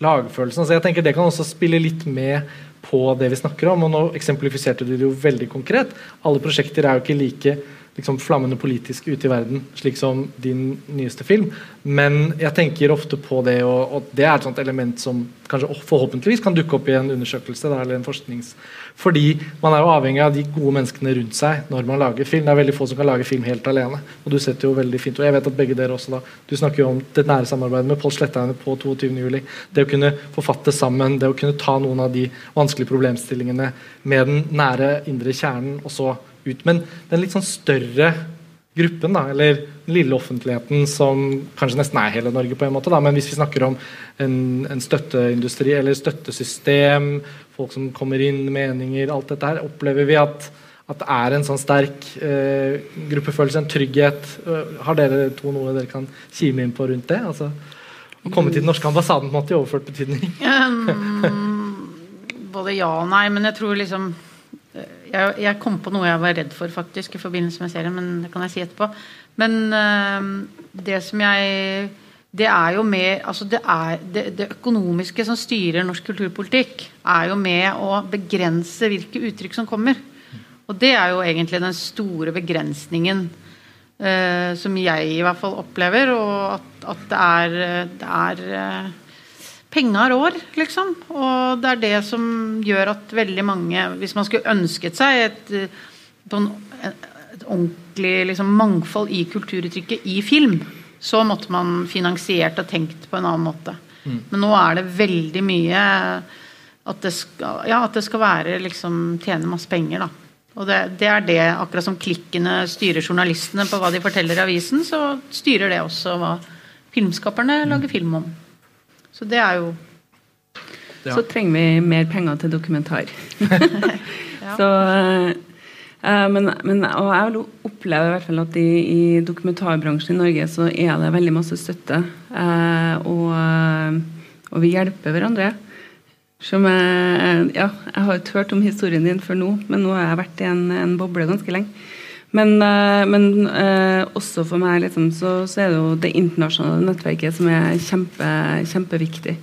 lagfølelsen? Altså, jeg tenker Det kan også spille litt med på det vi snakker om. og Nå eksemplifiserte du det jo veldig konkret. Alle prosjekter er jo ikke like liksom, flammende politisk ute i verden, slik som din nyeste film. Men jeg tenker ofte på det, og, og det er et sånt element som kanskje forhåpentligvis kan dukke opp i en undersøkelse da, eller en forsknings... Fordi man er jo avhengig av de gode menneskene rundt seg når man lager film. Det er veldig få som kan lage film helt alene. Og du setter jo veldig fint, og jeg vet at begge dere også da, Du snakker jo om det nære samarbeidet med Pål Sletteine på 22.07. Det å kunne forfatte sammen, det å kunne ta noen av de vanskelige problemstillingene med den nære indre kjernen, og så ut. Men den litt sånn større gruppen, da, eller den lille offentligheten som kanskje nesten er hele Norge, på en måte da, men hvis vi snakker om en, en støtteindustri eller støttesystem, folk som kommer inn, meninger, alt dette her, opplever vi at, at det er en sånn sterk eh, gruppefølelse, en trygghet. Eh, Har dere to noe dere kan kime inn på rundt det? Altså, å komme til den norske ambassaden på en måte i overført betydning? Både ja og nei, men jeg tror liksom jeg, jeg, kom på noe jeg var redd for faktisk i forbindelse med serien, men det kan jeg si etterpå. Men uh, det som jeg Det er jo med altså det, er, det, det, økonomiske som styrer norsk kulturpolitikk, er jo med å begrense hvilke uttrykk som kommer. Og det er jo egentlig den store begrensningen uh, som jeg i hvert fall opplever, og at, at det er, det er Penga rår, liksom. Og det er det som gjør at veldig mange Hvis man skulle ønsket seg et, et ordentlig liksom, mangfold i kulturuttrykket i film, så måtte man finansiert og tenkt på en annen måte. Mm. Men nå er det veldig mye at det skal, ja, at det skal være liksom tjene masse penger, da. Og det, det, er det, akkurat som klikkene styrer journalistene på hva de forteller i avisen, så styrer det også hva filmskaperne lager film om. Så det er jo ja. Så trenger vi mer penger til dokumentar. (laughs) Så uh, men, men, og jeg opplever i hvert fall at i, i, dokumentarbransjen i Norge så er det veldig masse støtte. Uh, og, og, vi hjelper hverandre. Som jeg, ja, jeg har ikke hørt om historien din før nå, men nå har jeg vært i en, en boble ganske lenge. Men, men uh, også for meg liksom, så, så, er det jo det internasjonale nettverket som er kjempe, kjempeviktig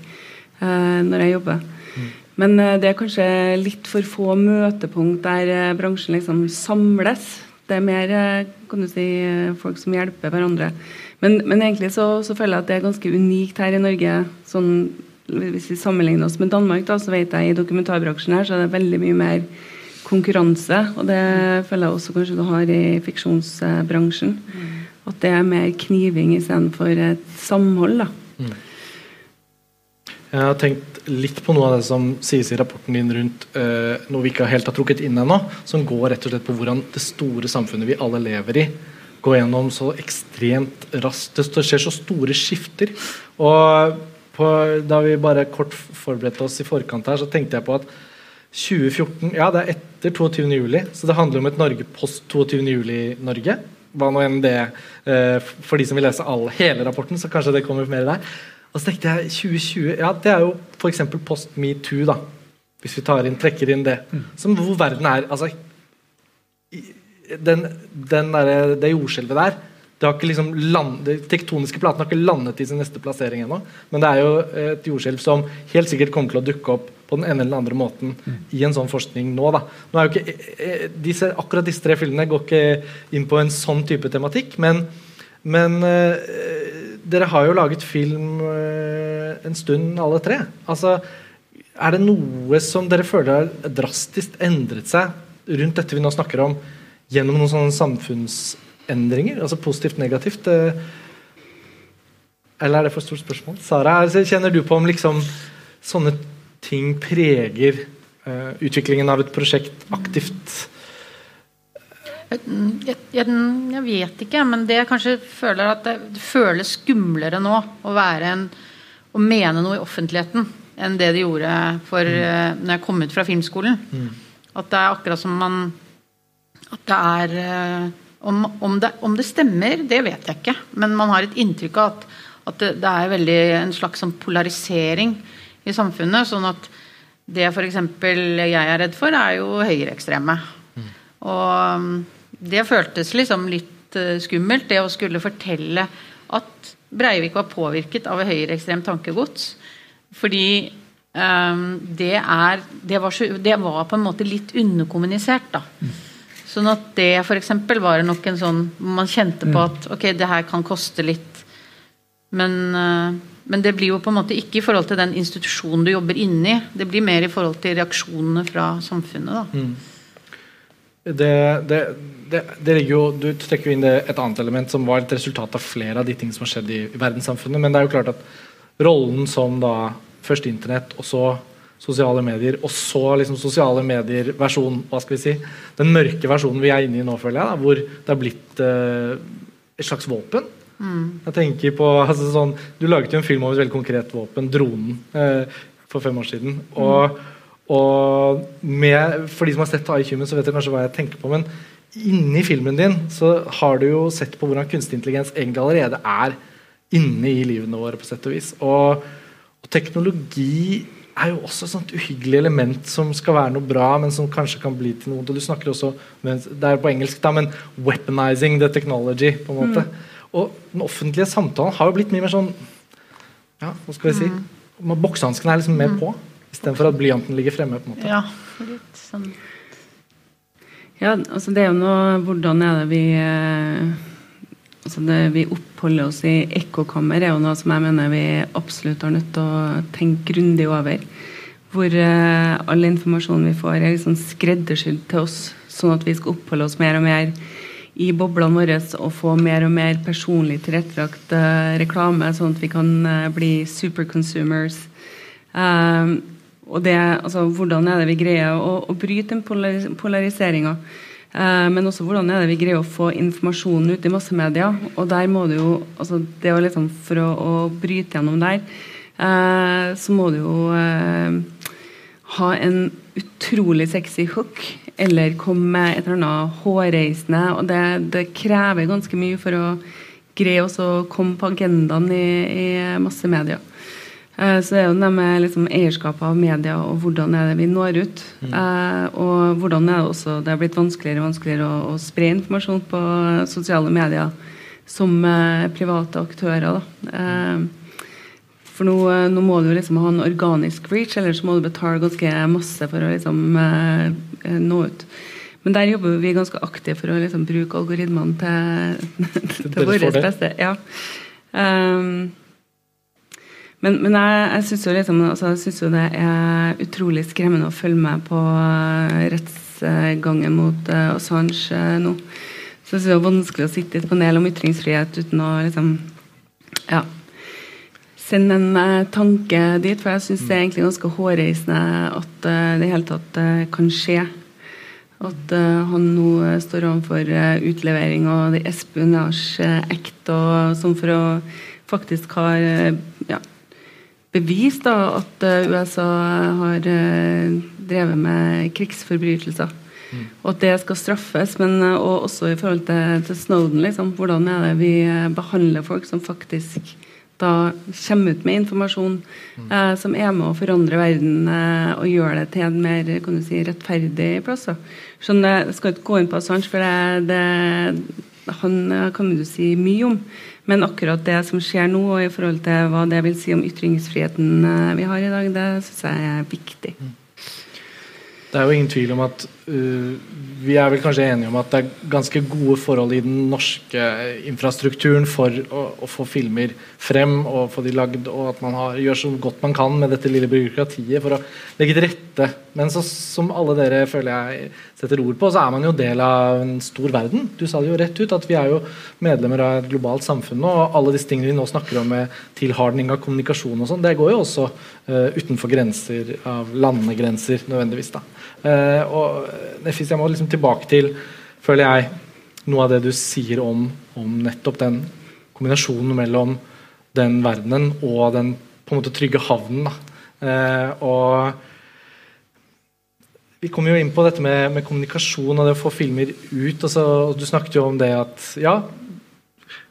uh, når jeg jobber. Mm. Men det er kanskje litt for få møtepunkt der bransjen liksom samles. Det er mer kan du si, folk som hjelper hverandre. Men, men egentlig så, så, føler jeg at det er ganske unikt her i Norge. Sånn, hvis vi sammenligner oss med Danmark, da, så vet jeg i dokumentarbransjen her så er det veldig mye mer konkurranse. Og det føler jeg også kanskje du har i fiksjonsbransjen. Mm. At det er mer kniving istedenfor et samhold. da. Mm. Jeg har tenkt litt på noe av det som sies i rapporten din rundt uh, noe vi ikke helt har trukket inn ennå, som går rett og slett på hvordan det store samfunnet vi alle lever i, går gjennom så ekstremt raskt. Det skjer så store skifter. Og på, da vi bare kort forberedte oss i forkant her, så tenkte jeg på at 2014 Ja, det er etter 22. juli, så det handler om et Norge post 22. juli-Norge. Hva nå enn det uh, For de som vil lese all, hele rapporten, så kanskje det kommer mer der. Og så tenkte jeg 2020 Ja, det er jo f.eks. post metoo, da. Hvis vi inn, trekker inn det. Mm. Som hvor verden er altså den, den der, Det jordskjelvet der det har ikke liksom land, De tektoniske platene har ikke landet i sin neste plassering ennå. Men det er jo et jordskjelv som helt sikkert kommer til å dukke opp på den ene eller den andre måten i en sånn forskning nå. da. Nå er jo ikke, eh, eh, disse, akkurat disse tre filmene går ikke inn på en sånn type tematikk, men, men øh, dere har jo laget film øh, en stund, alle tre. Altså, er det noe som dere føler har drastisk endret seg rundt dette vi nå snakker om, gjennom noen sånne samfunnsendringer? Altså positivt, negativt? Eller er det for stort spørsmål? Sara, kjenner du på om liksom sånne ting preger uh, utviklingen av et prosjekt aktivt? Jeg, jeg, jeg, vet ikke, men det jeg kanskje føler at det, det føles skumlere nå å en å mene noe i offentligheten enn det de gjorde for mm. når jeg kom ut fra filmskolen. Mm. At det er akkurat som man At det er om, om, det, om, det, stemmer, det vet jeg ikke. Men man har et inntrykk av at, at det, det, er veldig en slags sånn polarisering i samfunnet. Sånn at det f.eks. jeg er redd for, er jo høyreekstreme. Mm. Og det føltes liksom litt uh, skummelt, det å skulle fortelle at Breivik var påvirket av høyreekstremt tankegods. Fordi um, det, er, det, var så, det, var på en måte litt underkommunisert, da. Mm. Sånn at det f.eks. var nok en sånn Man kjente på mm. at ok, det her kan koste litt. Men, uh, men det blir jo på en måte ikke i forhold til den institusjonen du jobber inni. Det blir mer i forhold til reaksjonene fra samfunnet. Mm. Det, det, det, det jo, Du trekker jo inn et annet element som var et resultat av flere av de ting som har skjedd i, i, verdenssamfunnet. Men det er jo klart at rollen som da først Internett, og så sosiale medier, og så liksom sosiale medier-versjon, hva skal vi si, den mørke versjonen vi er inne i nå, føler jeg, da, hvor det har blitt uh, et slags våpen. Mm. Jeg tenker på, altså sånn, Du laget jo en film om et veldig konkret våpen, dronen, eh, for fem år siden. og mm og med, For de som har sett AI så vet dere kanskje hva jeg tenker på. Men inni filmen din så har du jo sett på hvordan kunstig intelligens egentlig allerede er inne i livene våre. på sett Og vis. Og, og teknologi er jo også et sånt uhyggelig element som skal være noe bra, men som kanskje kan bli til noe og Du snakker også det er på engelsk da, men 'weaponizing the technology'. på en måte. Mm. Og den offentlige samtalen har jo blitt mye mer sånn ja, hva skal vi si, mm. Boksehanskene er liksom mer mm. på. Istedenfor at blyanten ligger fremme. på en måte. Ja, litt sånn. Ja, altså det er jo noe Hvordan er det vi eh, altså det Vi oppholder oss i ekkokammer, er jo noe som jeg mener vi absolutt har nødt til å tenke grundig over. Hvor uh, all informasjonen vi får, er liksom skreddersydd til oss, sånn at vi skal oppholde oss mer og mer i boblene våre og få mer og mer personlig tilrettelagt uh, reklame, sånn at vi kan uh, bli superconsumers. Uh, og det, altså, hvordan er det vi greier å, å bryte den polaris polariseringa? Men også hvordan er det vi greier å få informasjonen ut i massemedia. Og der må du jo altså, det var liksom, For å, å, bryte gjennom der, så må du jo ha en utrolig sexy hook. Eller komme med et eller annet hårreisende. Og det, det krever ganske mye for å greie å komme på agendaen i, i massemedia. Eh, så det er jo det med liksom eierskapet av media og hvordan er det vi når ut. Mm. Eh, og hvordan er det også det er blitt vanskeligere og vanskeligere å, å spre informasjon på sosiale medier som eh, private aktører. For nå, nå, må du liksom ha en organisk reach, eller så må du betale ganske masse for å liksom nå ut. Men der jobber vi ganske aktivt for å liksom bruke algoritmene til, (laughs) til, til vårt beste. Ja. Um, men, men jeg, jeg syns jo, liksom, altså, jo, det er utrolig skremmende å følge med på uh, rettsgangen mot uh, Assange uh, nå. Så jeg synes det er vanskelig å sitte i et panel om ytringsfrihet uten å liksom ja, sende en tanke dit. For jeg syns det er egentlig ganske hårreisende at det i hele tatt kan skje. At han nå står overfor utlevering og det Espionage Act og sånn for å faktisk ha ja, bevis da, at eh, USA har drevet med krigsforbrytelser. Mm. Og at det skal straffes. Men og også i forhold til, til, Snowden. Liksom, hvordan er det vi behandler folk som faktisk da kommer ut med informasjon mm. uh, som er med å forandre verden og gjøre det til en mer kan du si, rettferdig plass. Sånn, jeg skal ikke gå inn på Assange, for det, det han kan du si mye om. Men akkurat det som skjer nå, og i forhold til hva det vil si om ytringsfriheten eh, vi har i dag, det syns jeg er viktig. Mm. Det er jo ingen tvil om at vi er vel kanskje enige om at det er ganske gode forhold i den norske infrastrukturen for å, å få filmer frem og få de lagd, og at man har, gjør så godt man kan med dette lille byråkratiet for å legge til rette. Men så, som alle dere føler jeg setter ord på, så er man jo del av en stor verden. Du sa det jo rett ut, at vi er jo medlemmer av et globalt samfunn nå, og alle disse tingene vi nå snakker om med tilhardning av kommunikasjon og sånn, det går jo også uh, utenfor grenser av landegrenser nødvendigvis. da. Uh, og Nefis, jeg må liksom tilbake til føler jeg, noe av det du sier om, om nettopp den kombinasjonen mellom den verdenen og den på en måte trygge havnen. Eh, og vi kommer jo inn på dette med, med, kommunikasjon og det å få filmer ut. Altså, du snakket jo om det at ja,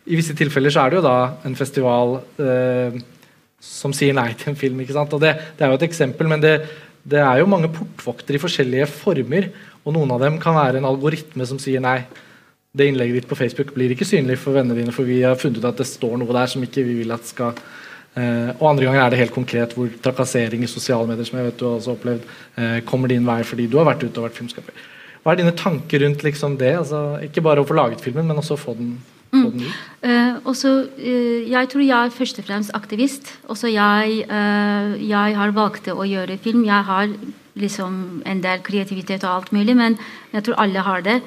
i visse tilfeller så er det jo da en festival eh, som sier nei til en film. ikke sant? Og Det, det er jo et eksempel, men det, det er jo mange portvoktere i forskjellige former. Og noen av dem kan være en algoritme som sier nei. Det innlegget ditt på Facebook blir ikke synlig for vennene dine, for vi har funnet ut at det står noe der som ikke vi vil at skal eh, Og andre ganger er det helt konkret hvor trakassering i sosiale medier som jeg vet du har også opplevd, eh, kommer din vei fordi du har vært ute og vært filmskaper. Hva er dine tanker rundt liksom det? Altså, ikke bare å få laget filmen, men også få den Mm. Uh, også, uh, jeg tror jeg er først og fremst aktivist. Også jeg, uh, jeg har valgt å gjøre film. Jeg har liksom en del kreativitet og alt mulig, men jeg tror alle har det.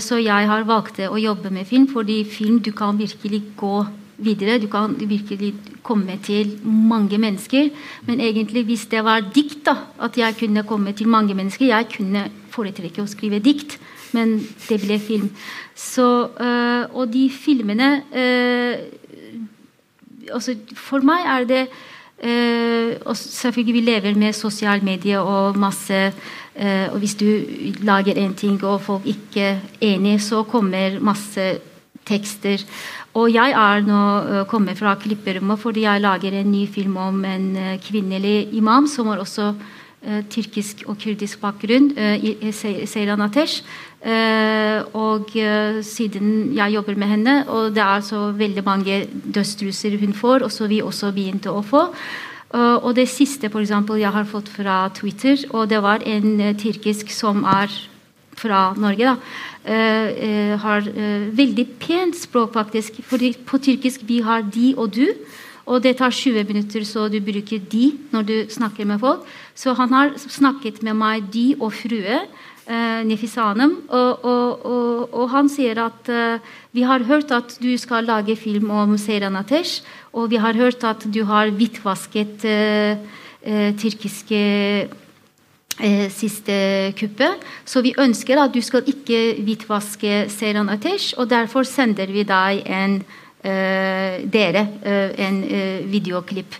så jeg har valgt å jobbe med film, fordi film du kan virkelig gå videre. Du kan virkelig komme til mange mennesker. Men egentlig hvis det var dikt, da, at jeg kunne komme til mange mennesker Jeg kunne foretrekke å skrive dikt men det ble film. Så, uh, og de filmene uh, altså For meg er det uh, og Selvfølgelig vi lever med sosiale medier og masse og Hvis du lager en ting og folk ikke er enig, så kommer masse tekster. Og jeg er nå kommet fra klipperommet fordi jeg lager en ny film om en kvinnelig imam som har også tyrkisk og kurdisk bakgrunn, Seyran Atesh. Uh, og uh, siden jeg jobber med henne, og det er så veldig mange dødstruser hun får, og så vi også begynte å få. Uh, og det siste for eksempel, jeg har fått fra Twitter, og det var en tyrkisk som er fra Norge, da, har veldig pent språk, faktisk. For på tyrkisk vi har de og du. Og det tar 20 minutter, så du bruker de når du snakker med folk. Så han har snakket med meg de og frue eh, Nefisanem. Og, og, og, og, han sier at eh, vi har hørt at du skal lage film om Seyran Atesh, og vi har hørt at du har hvitvasket eh, eh tyrkiske eh, siste kuppet. Så vi ønsker at du skal ikke hvitvaske Seyran Atesh, og derfor sender vi deg en dere en videoklipp.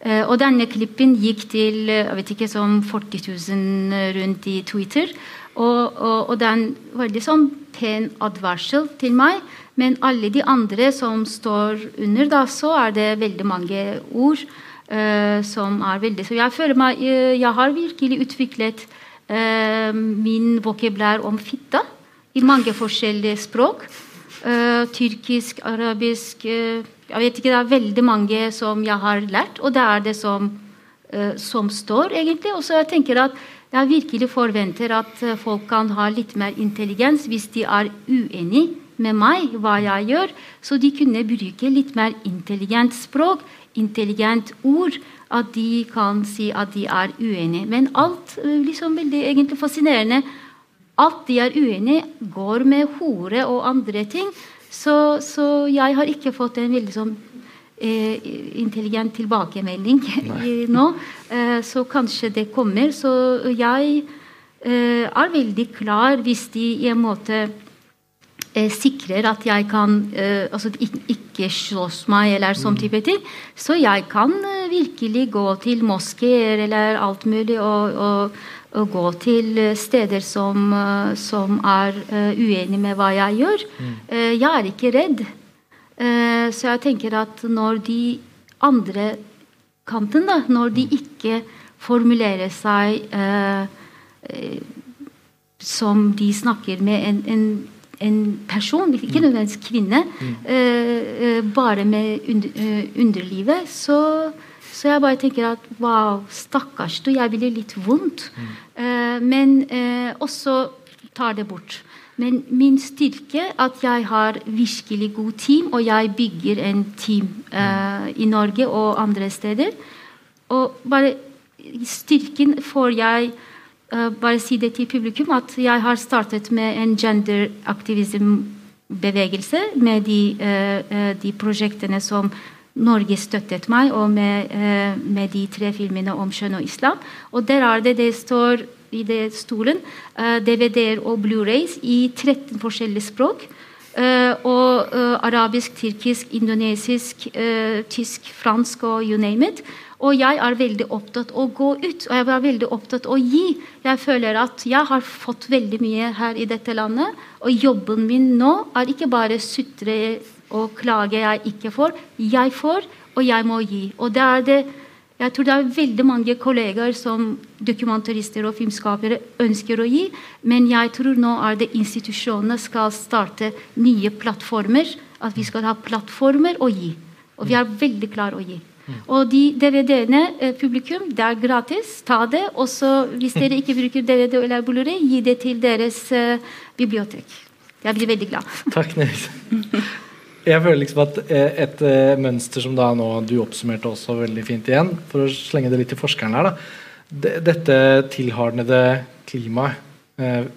og denne klippen gikk til jeg vet ikke, som 40 000 rundt i Twitter. Og, og, og det er en veldig pen advarsel til meg. Men alle de andre som står under, da, så er det veldig mange ord uh, som er veldig Så jeg føler meg uh, Jeg har virkelig utviklet uh, min vokabulær om fitte i mange forskjellige språk. tyrkisk, arabisk Jeg vet ikke, det er veldig mange som jeg har lært, og det er det som, som står, egentlig. Og så jeg tenker at jeg virkelig forventer at eh, folk kan ha litt mer intelligens hvis de er uenig med meg hva jeg gjør, så de kunne bruke litt mer intelligent språk, intelligent ord. At de kan si at de er uenige. Men alt eh, liksom veldig egentlig fascinerende. Alt de er uenige, går med hore og andre ting. Så, så jeg har ikke fått en veldig sånn intelligent tilbakemelding nå. Eh, så kanskje det kommer. Så jeg eh, er veldig klar hvis de i en måte eh, sikrer at jeg kan eh, altså ikke slåss meg eller sånn type ting. Så jeg kan eh, virkelig gå til moskeer eller alt mulig og, og, og, gå til steder som, som er uenig med hva jeg gjør. Mm. jeg er ikke redd. Eh, så jeg tenker at når de andre kanten, da, når de ikke formulerer seg eh, eh, som de snakker med en, en, en person, ikke mm. nødvendigvis kvinne, mm. eh, bare med under, underlivet, så, så jeg bare tenker at wow, stakkars du, jeg ville litt vondt. Mm. Eh, men eh, også tar det bort. Men min styrke er at jeg har virkelig god team, og jeg bygger en team uh, i Norge og andre steder. Og bare styrken får jeg uh, bare si det til publikum at jeg har startet med en genderaktivismbevegelse med de, uh, de prosjektene som Norge støttet meg, og med, med, de tre filmene om kjønn og islam. Og der er det det står i det stolen. Uh, DVD-er og Blu-rays i 13 forskjellige språk. Uh, og uh, arabisk, tyrkisk, indonesisk, tysk, fransk og you name it. Og jeg er veldig opptatt å gå ut, og jeg er veldig opptatt å gi. Jeg føler at jeg har fått veldig mye her i dette landet, og jobben min nå er ikke bare sutre og klage jeg ikke får. Jeg får, og jeg må gi. Og det er det jeg tror det er veldig mange kollegaer som dokumentarister og filmskapere ønsker å gi, men jeg tror nå er det institusjonene skal starte nye plattformer. At vi skal ha plattformer å gi. Og vi er veldig klare å gi. Og de DVD-ene, eh, publikum, det er gratis. Ta det. Og så, hvis dere ikke bruker DVD eller Blu-ray, gi det til deres uh, bibliotek. Jeg blir veldig glad. Takk, Nils. (laughs) Jeg føler liksom at eh, et, et mønster som da nå du oppsummerte også veldig fint igjen, for å slenge det litt til forskeren her, da. Dette tilhardnede klimaet eh,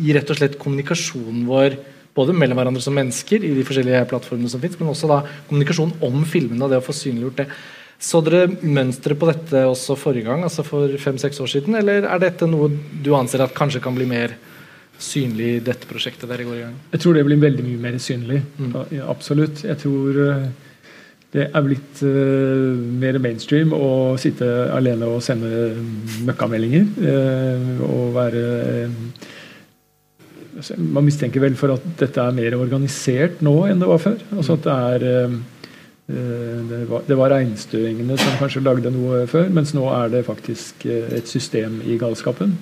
i rett og slett kommunikasjonen vår både mellom hverandre som mennesker i de forskjellige plattformene som finnes, men også da kommunikasjon om filmene og det å få synliggjort det. Så dere mønsteret på dette også forrige gang, altså for fem-seks år siden, eller er dette noe du anser at kanskje kan bli mer synlig i dette prosjektet dere går i gang? Jeg tror det blir veldig mye mer synlig. Mm. Ja, absolutt. Jeg tror uh, det er blitt uh, mer mainstream å sitte alene og sende møkkameldinger. Uh, og være altså, Man mistenker vel for at dette er mer organisert nå enn det var før. Altså at det er det var, det var regnstøingene som kanskje lagde noe før, mens nå er det faktisk et system i galskapen.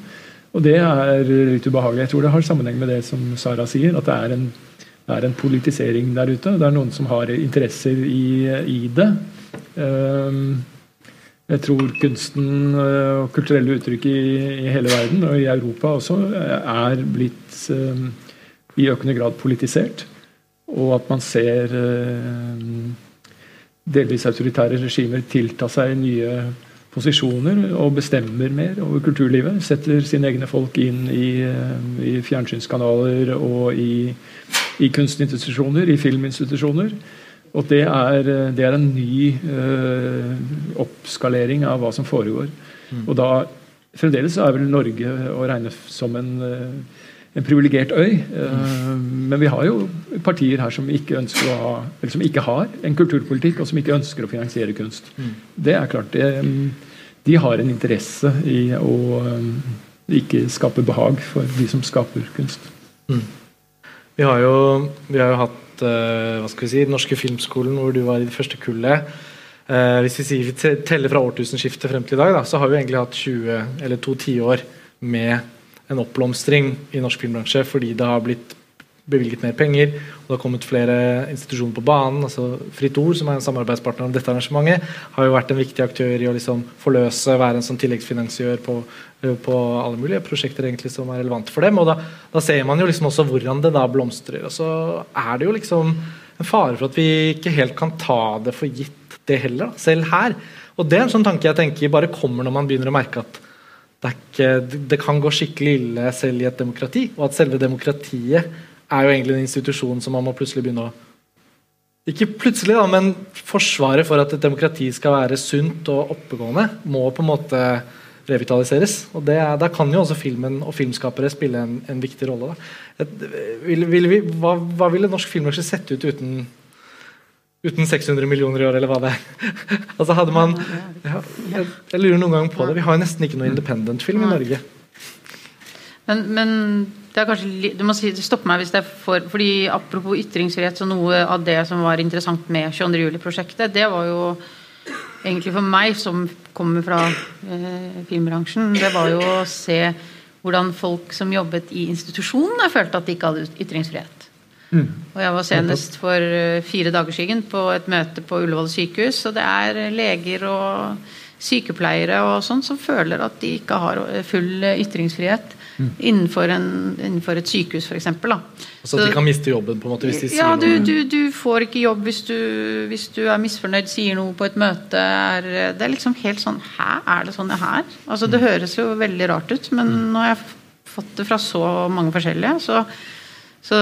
Og det er litt ubehagelig. Jeg tror det har sammenheng med det som Sara sier, at det er en, det er en politisering der ute. Det er noen som har interesser i, i det. Ehm, jeg tror kunsten og kulturelle uttrykk i, i, hele verden, og i Europa også, er blitt ehm, i økende grad politisert. Og at man ser ehm, delvis autoritære regimer tilta seg nye posisjoner og bestemmer mer over kulturlivet. Setter sine egne folk inn i, eh, i fjernsynskanaler og i, i, kunstinstitusjoner, i filminstitusjoner. Og det er, det er en ny uh, oppskalering av hva som foregår. Mm. Og da Fremdeles er vel Norge å regne som en, uh, en privilegert øy. Uh, men vi har jo partier her som ikke, ønsker å ha, eller som ikke har en kulturpolitikk, og som ikke ønsker å finansiere kunst. Mm. Det er klart det, de har en interesse i å um, ikke skape behag for de som skaper kunst. Mm. Vi, har jo, vi, har jo, hatt uh, hva skal vi si, Den norske filmskolen, hvor du var i det første kullet. Hvis vi, sier, vi teller fra årtusenskiftet frem til i dag, da, så har vi egentlig hatt 20 eller to tiår med en oppblomstring i norsk filmbransje fordi det har blitt bevilget mer penger, og det har kommet flere institusjoner på banen. altså Fritt Ord, som er en samarbeidspartner om dette arrangementet, har jo vært en viktig aktør i å liksom forløse, være en sånn tilleggsfinansiør på, eh, på, alle mulige prosjekter egentlig som er relevante for dem. og da, da, ser man jo liksom også hvordan det da blomstrer. og Så er det jo liksom en fare for at vi ikke helt kan ta det for gitt, det heller, da, selv her. Og det er en sånn tanke jeg tenker bare kommer når man begynner å merke at det, ikke, det kan gå skikkelig ille selv i et demokrati, og at selve demokratiet er jo egentlig en institusjon som man må plutselig begynne å Ikke plutselig, da, men forsvaret for at et demokrati skal være sunt og oppegående, må på en måte revitaliseres. og det, Da kan jo også filmen og filmskapere spille en, en viktig rolle. Vil, vil vi, hva, hva, ville norsk filmbransje sett ut uten, uten 600 millioner i år, eller hva det er? (laughs) altså hadde man, ja, jeg, jeg, lurer noen gang på det. Vi har nesten ikke noe independent-film i Norge. Men, men det er kanskje, du må si, stoppe meg hvis det er for fordi Apropos ytringsfrihet, så noe av det som var interessant med 22. juli-prosjektet, det var jo egentlig for meg, som kommer fra eh, filmbransjen, det var jo å se hvordan folk som jobbet i institusjonene, følte at de ikke hadde ytringsfrihet. Mm. Og Jeg var senest for uh, fire dager siden på et møte på Ullevål sykehus. Og det er leger og sykepleiere og sånn som føler at de ikke har full ytringsfrihet innenfor, en, innenfor, et sykehus, f.eks. Så at de kan miste jobben på en måte hvis de sier ja, du, noe? Du, du får ikke jobb hvis du, hvis du, er misfornøyd, sier noe på et møte. Er, det er liksom helt sånn Hæ, er det sånn det her? Altså, det mm. høres jo veldig rart ut, men mm. har jeg fått det fra så mange forskjellige, så, så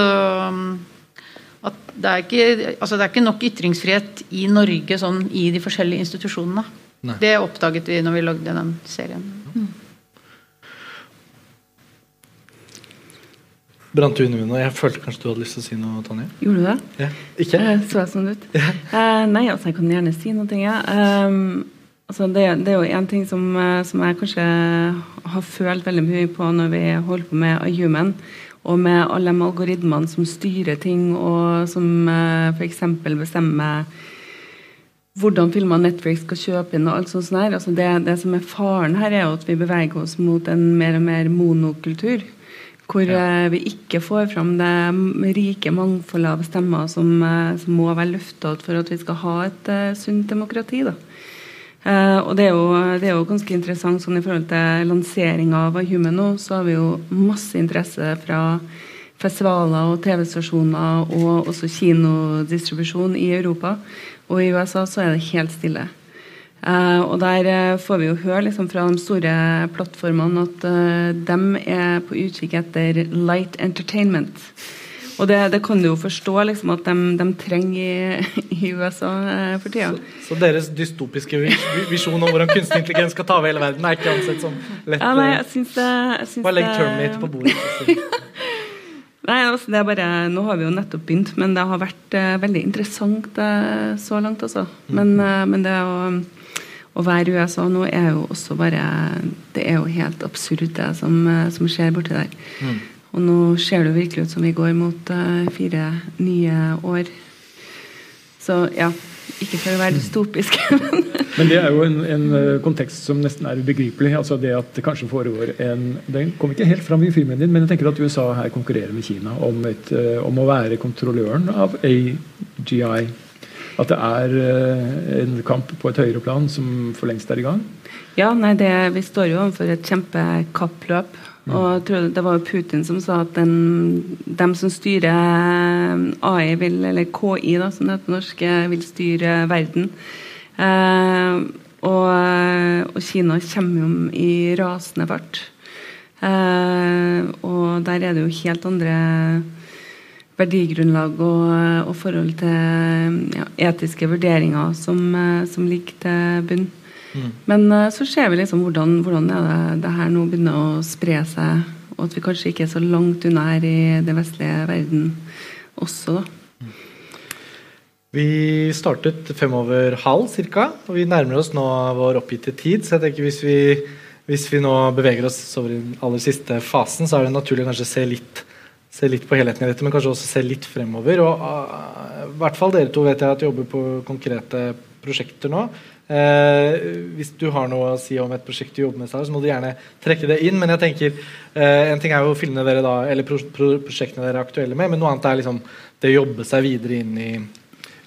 at det er, ikke, altså det er ikke nok ytringsfrihet i Norge sånn i de forskjellige institusjonene. Nei. Det oppdaget vi når vi lagde den serien. Mm. brant du med. Jeg følte kanskje du hadde lyst til å si noe, Tonje? Gjorde du det? Ja. Ikke? Eh, Så jeg sånn ut? (laughs) Eh, nei, altså, jeg kan gjerne si noe. Ja. Um, altså, det, det er jo én ting som, eh, som jeg kanskje har følt veldig mye på når vi holder på med Human, og med alle de algoritmene som styrer ting, og som uh, f.eks. bestemmer hvordan filmer Netflix skal kjøpe inn. og alt sånt her. Altså det, det som er faren her, er jo at vi beveger oss mot en mer og mer monokultur. Hvor ja. vi ikke får fram det rike mangfoldet av stemmer som, eh, som må være løfta for at vi skal ha et uh, sunt demokrati. da. Eh, og det er, jo, det er jo ganske interessant sånn i forhold til lanseringa av Human nå, så har vi jo masse interesse fra festivaler og TV-stasjoner og også kinodistribusjon i Europa. Og i USA så er det helt stille. Uh, og der eh, får vi jo høre liksom, fra de store plattformene at uh, de er på utkikk etter light entertainment. Og det, det kan du jo forstå liksom, at de, de trenger i, i USA eh, for tida. Så deres dystopiske visjon om hvordan kunstig intelligens skal ta over hele verden, er ikke ansett som lett? Ja, nei, eh, jeg synes det, jeg synes Bare legg Terminate på bordet. (laughs) Nei, altså det er bare, Nå har vi jo nettopp begynt, men det har vært uh, veldig interessant uh, så langt. altså. Men, uh, men det å, å være i USA nå er jo også bare Det er jo helt absurd, det som, som skjer borti der. Og nå ser det virkelig ut som vi går mot eh, fire nye år. Så ja, ikke for å være dystopisk, (laughs) men Men det er jo en, en eh, kontekst som nesten er ubegripelig. altså Det at det kanskje foregår en Den kom ikke helt fram i filmen din, men jeg tenker at USA her konkurrerer med Kina om, et, eh, om å være kontrolløren av AGI. At det er en kamp på et høyere plan som for lengst er i gang. Ja, nei, det, vi står jo overfor et kjempekappløp. Og jeg tror det var jo Putin som sa at den, dem som styrer AI, vil, eller KI, da, som det heter på norsk, eh, vil styre verden. Eh, og, og Kina kommer jo i rasende fart. Eh, og der er det jo helt andre verdigrunnlag og, og forhold til ja, etiske vurderinger som, eh, som ligger til bunn. Men uh, så ser vi liksom hvordan, hvordan er det, det her nå begynner å spre seg, og at vi kanskje ikke er så langt unna her i den vestlige verden også, da. Vi startet fem over halv cirka, og vi nærmer oss nå vår oppgitte tid. Så jeg tenker hvis vi, hvis vi nå beveger oss over i den aller siste fasen, så er det naturlig å kanskje se litt, se litt på helheten i dette, men kanskje også se litt fremover. Og uh, i hvert fall dere to vet jeg at jobber på konkrete prosjekter nå. Eh, hvis du har noe å si om et prosjekt du jobber med, så må du gjerne trekke det inn. Men jeg tenker, eh, en ting er jo filmene dere da, eller pro pro prosjektene dere er aktuelle med, men noe annet er liksom det å jobbe seg videre inn i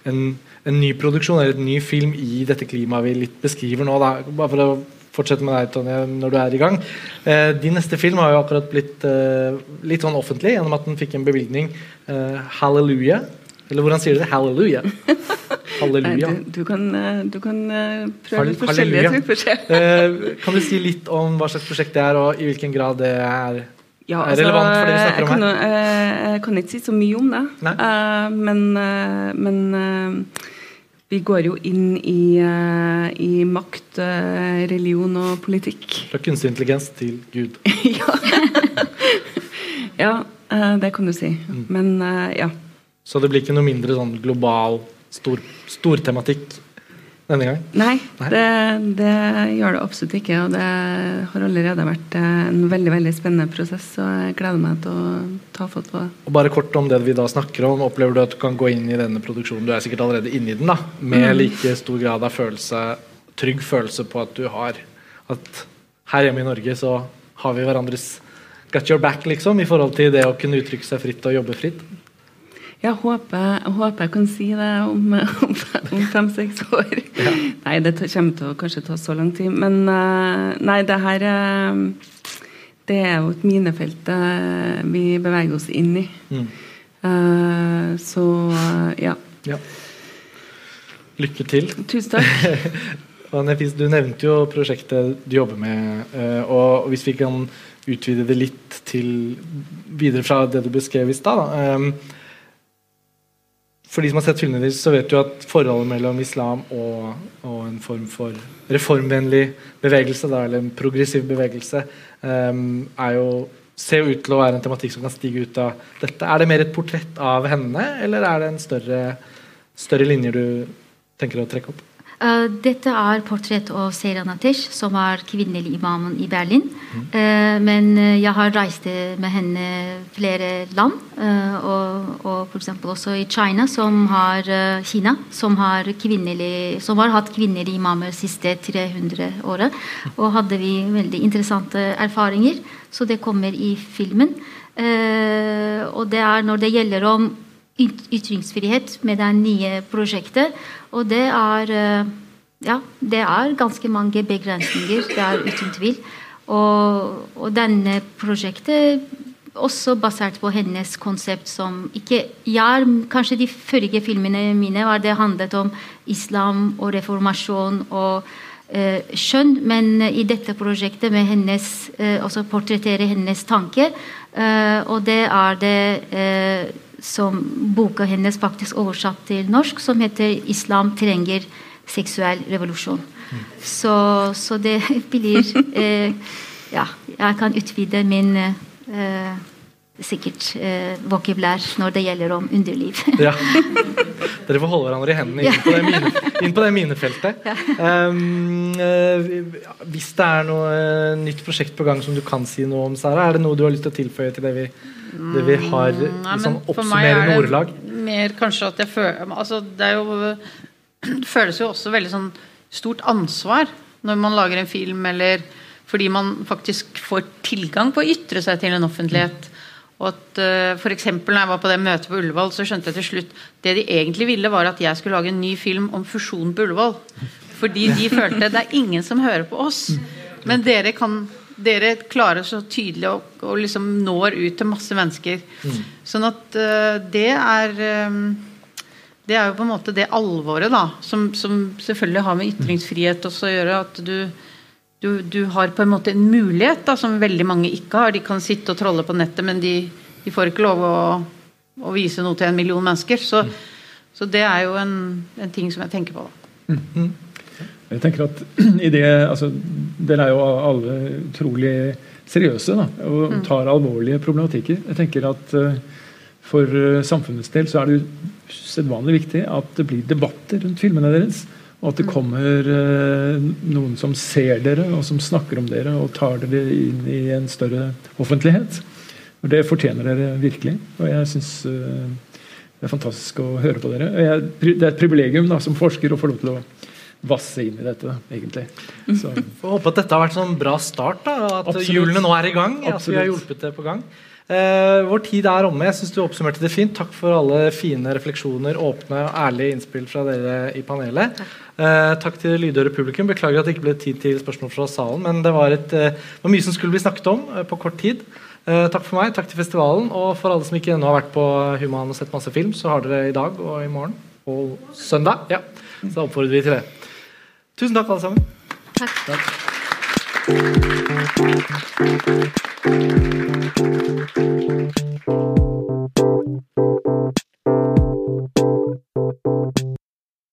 en, en ny produksjon eller et ny film i dette klimaet vi litt beskriver nå. Da. Bare for å fortsette med deg, Tonje, når du er i gang. Eh, din neste film har jo akkurat blitt eh, litt sånn offentlig gjennom at den fikk en bevilgning. Eh, 'Hallelujah'. Eller hvordan sier du det? Halleluja (laughs) Nei, Halleluja. du, du kan, eh, du kan eh, prøve Hall- forskjellige halleluja. for (laughs) Eh, kan du si litt om hva slags prosjekt det er, og i hvilken grad det er Ja, er relevant for det vi snakker om her? Jeg eh, jeg kan ikke si så mye om det. Nei. Eh, men men eh, vi går jo inn i, eh, i makt, religion og politikk. Fra kunstig intelligens til Gud. (laughs) ja, ja eh, det kan du si. Mm. Men ja. Så det blir ikke noe mindre sånn global, stor, stor tematikk denne gang? Nei, Nei. Det, det gjør det absolutt ikke. Og det har allerede vært eh, en veldig veldig spennende prosess, og jeg gleder meg til å ta fatt på det. Og bare kort om det vi da snakker om. Opplever du at du kan gå inn i denne produksjonen, du er sikkert allerede inne i den, da, med Mm. like stor grad av følelse, trygg følelse på at du har At her hjemme i Norge så har vi hverandres got your back, liksom, i forhold til det å kunne uttrykke seg fritt og jobbe fritt? Jeg håper, jeg håper jeg kan si det om, (laughs) om, fem-seks år. Nei, det kommer til å kanskje ta så lang tid. Men eh, nei, det her eh, Det er jo et minefelt eh, vi beveger oss inn i. Mm. Så ja. Ja. Lykke til. Tusen takk. (laughs) Du nevnte jo prosjektet du jobber med, og hvis vi kan utvide det litt til videre fra det du beskrev i stad. For de som har sett filmene deres, så vet du at forholdet mellom islam og, og en form for reformvennlig bevegelse, da, eller en progressiv bevegelse, um, er jo ser jo ut til å være en tematikk som kan stige ut av dette. Er det mer et portrett av henne, eller er det en større, større linjer du tenker å trekke opp? Uh, dette er portrett av Seyran Atesh, som er kvinnelig imamen i Berlin. Mm. Uh, men uh, jeg har reist med henne flere land, og, og f.eks. også i China, som har, Kina, som har, som har hatt kvinnelige imamer de siste 300 året. Og hadde vi veldig interessante erfaringer, så det kommer i filmen. og det er når det gjelder om ytringsfrihet med det nye prosjektet. Og det er eh, ja, det er ganske mange begrensninger. Det er uten tvil. Og, og denne prosjektet også basert på hennes konsept som ikke ja, Kanskje de forrige filmene mine var det handlet om islam og reformasjon og eh, skjønn, men i dette prosjektet med hennes eh, også portrettere hennes tanke, eh, og det er det eh, som boka hennes faktisk oversatt til norsk, som heter 'Islam trenger seksuell revolusjon'. Mm. Så, så, det (laughs) blir eh, Ja, jeg kan utvide min eh, sikkert eh, vokabulær når det gjelder om underliv. (laughs) ja. Dere får holde hverandre i hendene inn på det, mine, inn på det minefeltet. Ja. Um, uh, hvis det er noe uh, nytt prosjekt på gang som du kan si noe om, Sara, er det noe du har lyst til å tilføye til det vi det vi har mm, liksom, oppsummerende ordelag? Mer kanskje at jeg føler altså, Det jo (clears throat) det føles jo også veldig sånn stort ansvar når man lager en film, eller fordi man faktisk får tilgang på å ytre seg til en offentlighet. Og at uh, for eksempel, når jeg var på det møtet på Ullevål, så skjønte jeg til slutt Det de egentlig ville, var at jeg skulle lage en ny film om fusjon på Ullevål. Fordi de følte det er ingen som hører på oss. Men dere kan dere klarer så tydelig og, og liksom når ut til masse mennesker. Mm. Sånn at uh, det er um, Det er jo på en måte det alvoret da som, som selvfølgelig har med ytringsfrihet også å gjøre. At du, du, du, har på en måte en mulighet da som veldig mange ikke har. De kan sitte og trolle på nettet, men de, de får ikke lov å, å, vise noe til en million mennesker. Så, mm. så det er jo en, en, ting som jeg tenker på. da. Mm. Jeg tenker at (clears throat) i det, altså, Dere er jo alle utrolig seriøse da, og mm. tar alvorlige problematikker. Jeg tenker at uh, For uh, samfunnets del så er det usedvanlig viktig at det blir debatter rundt filmene deres. Og at det mm. kommer uh, noen som ser dere, og som snakker om dere og tar dere inn i en større offentlighet. Og Det fortjener dere virkelig. Og jeg syns det er fantastisk å høre på dere. Jeg, det er et privilegium da, som forsker å få lov til å vasse inn i dette, egentlig. Så. (laughs) Får håpe at dette har vært en sånn bra start. da, At Absolutt. hjulene nå er i gang. Absolutt. At vi har hjulpet det på gang. Eh, vår tid er omme. Jeg synes du oppsummerte det fint. Takk for alle fine refleksjoner, åpne og ærlige innspill fra dere i panelet. Eh, takk til lydhøre publikum. Beklager at det ikke ble tid til spørsmål fra salen, men det var, et, eh, var mye som skulle bli snakket om eh, på kort tid. Eh, takk for meg, takk til festivalen. Og for alle som ikke ennå har vært på Human og sett masse film, så har dere i dag og i morgen og søndag. Ja, så oppfordrer vi til det. Tusen takk, alle sammen. Takk. takk.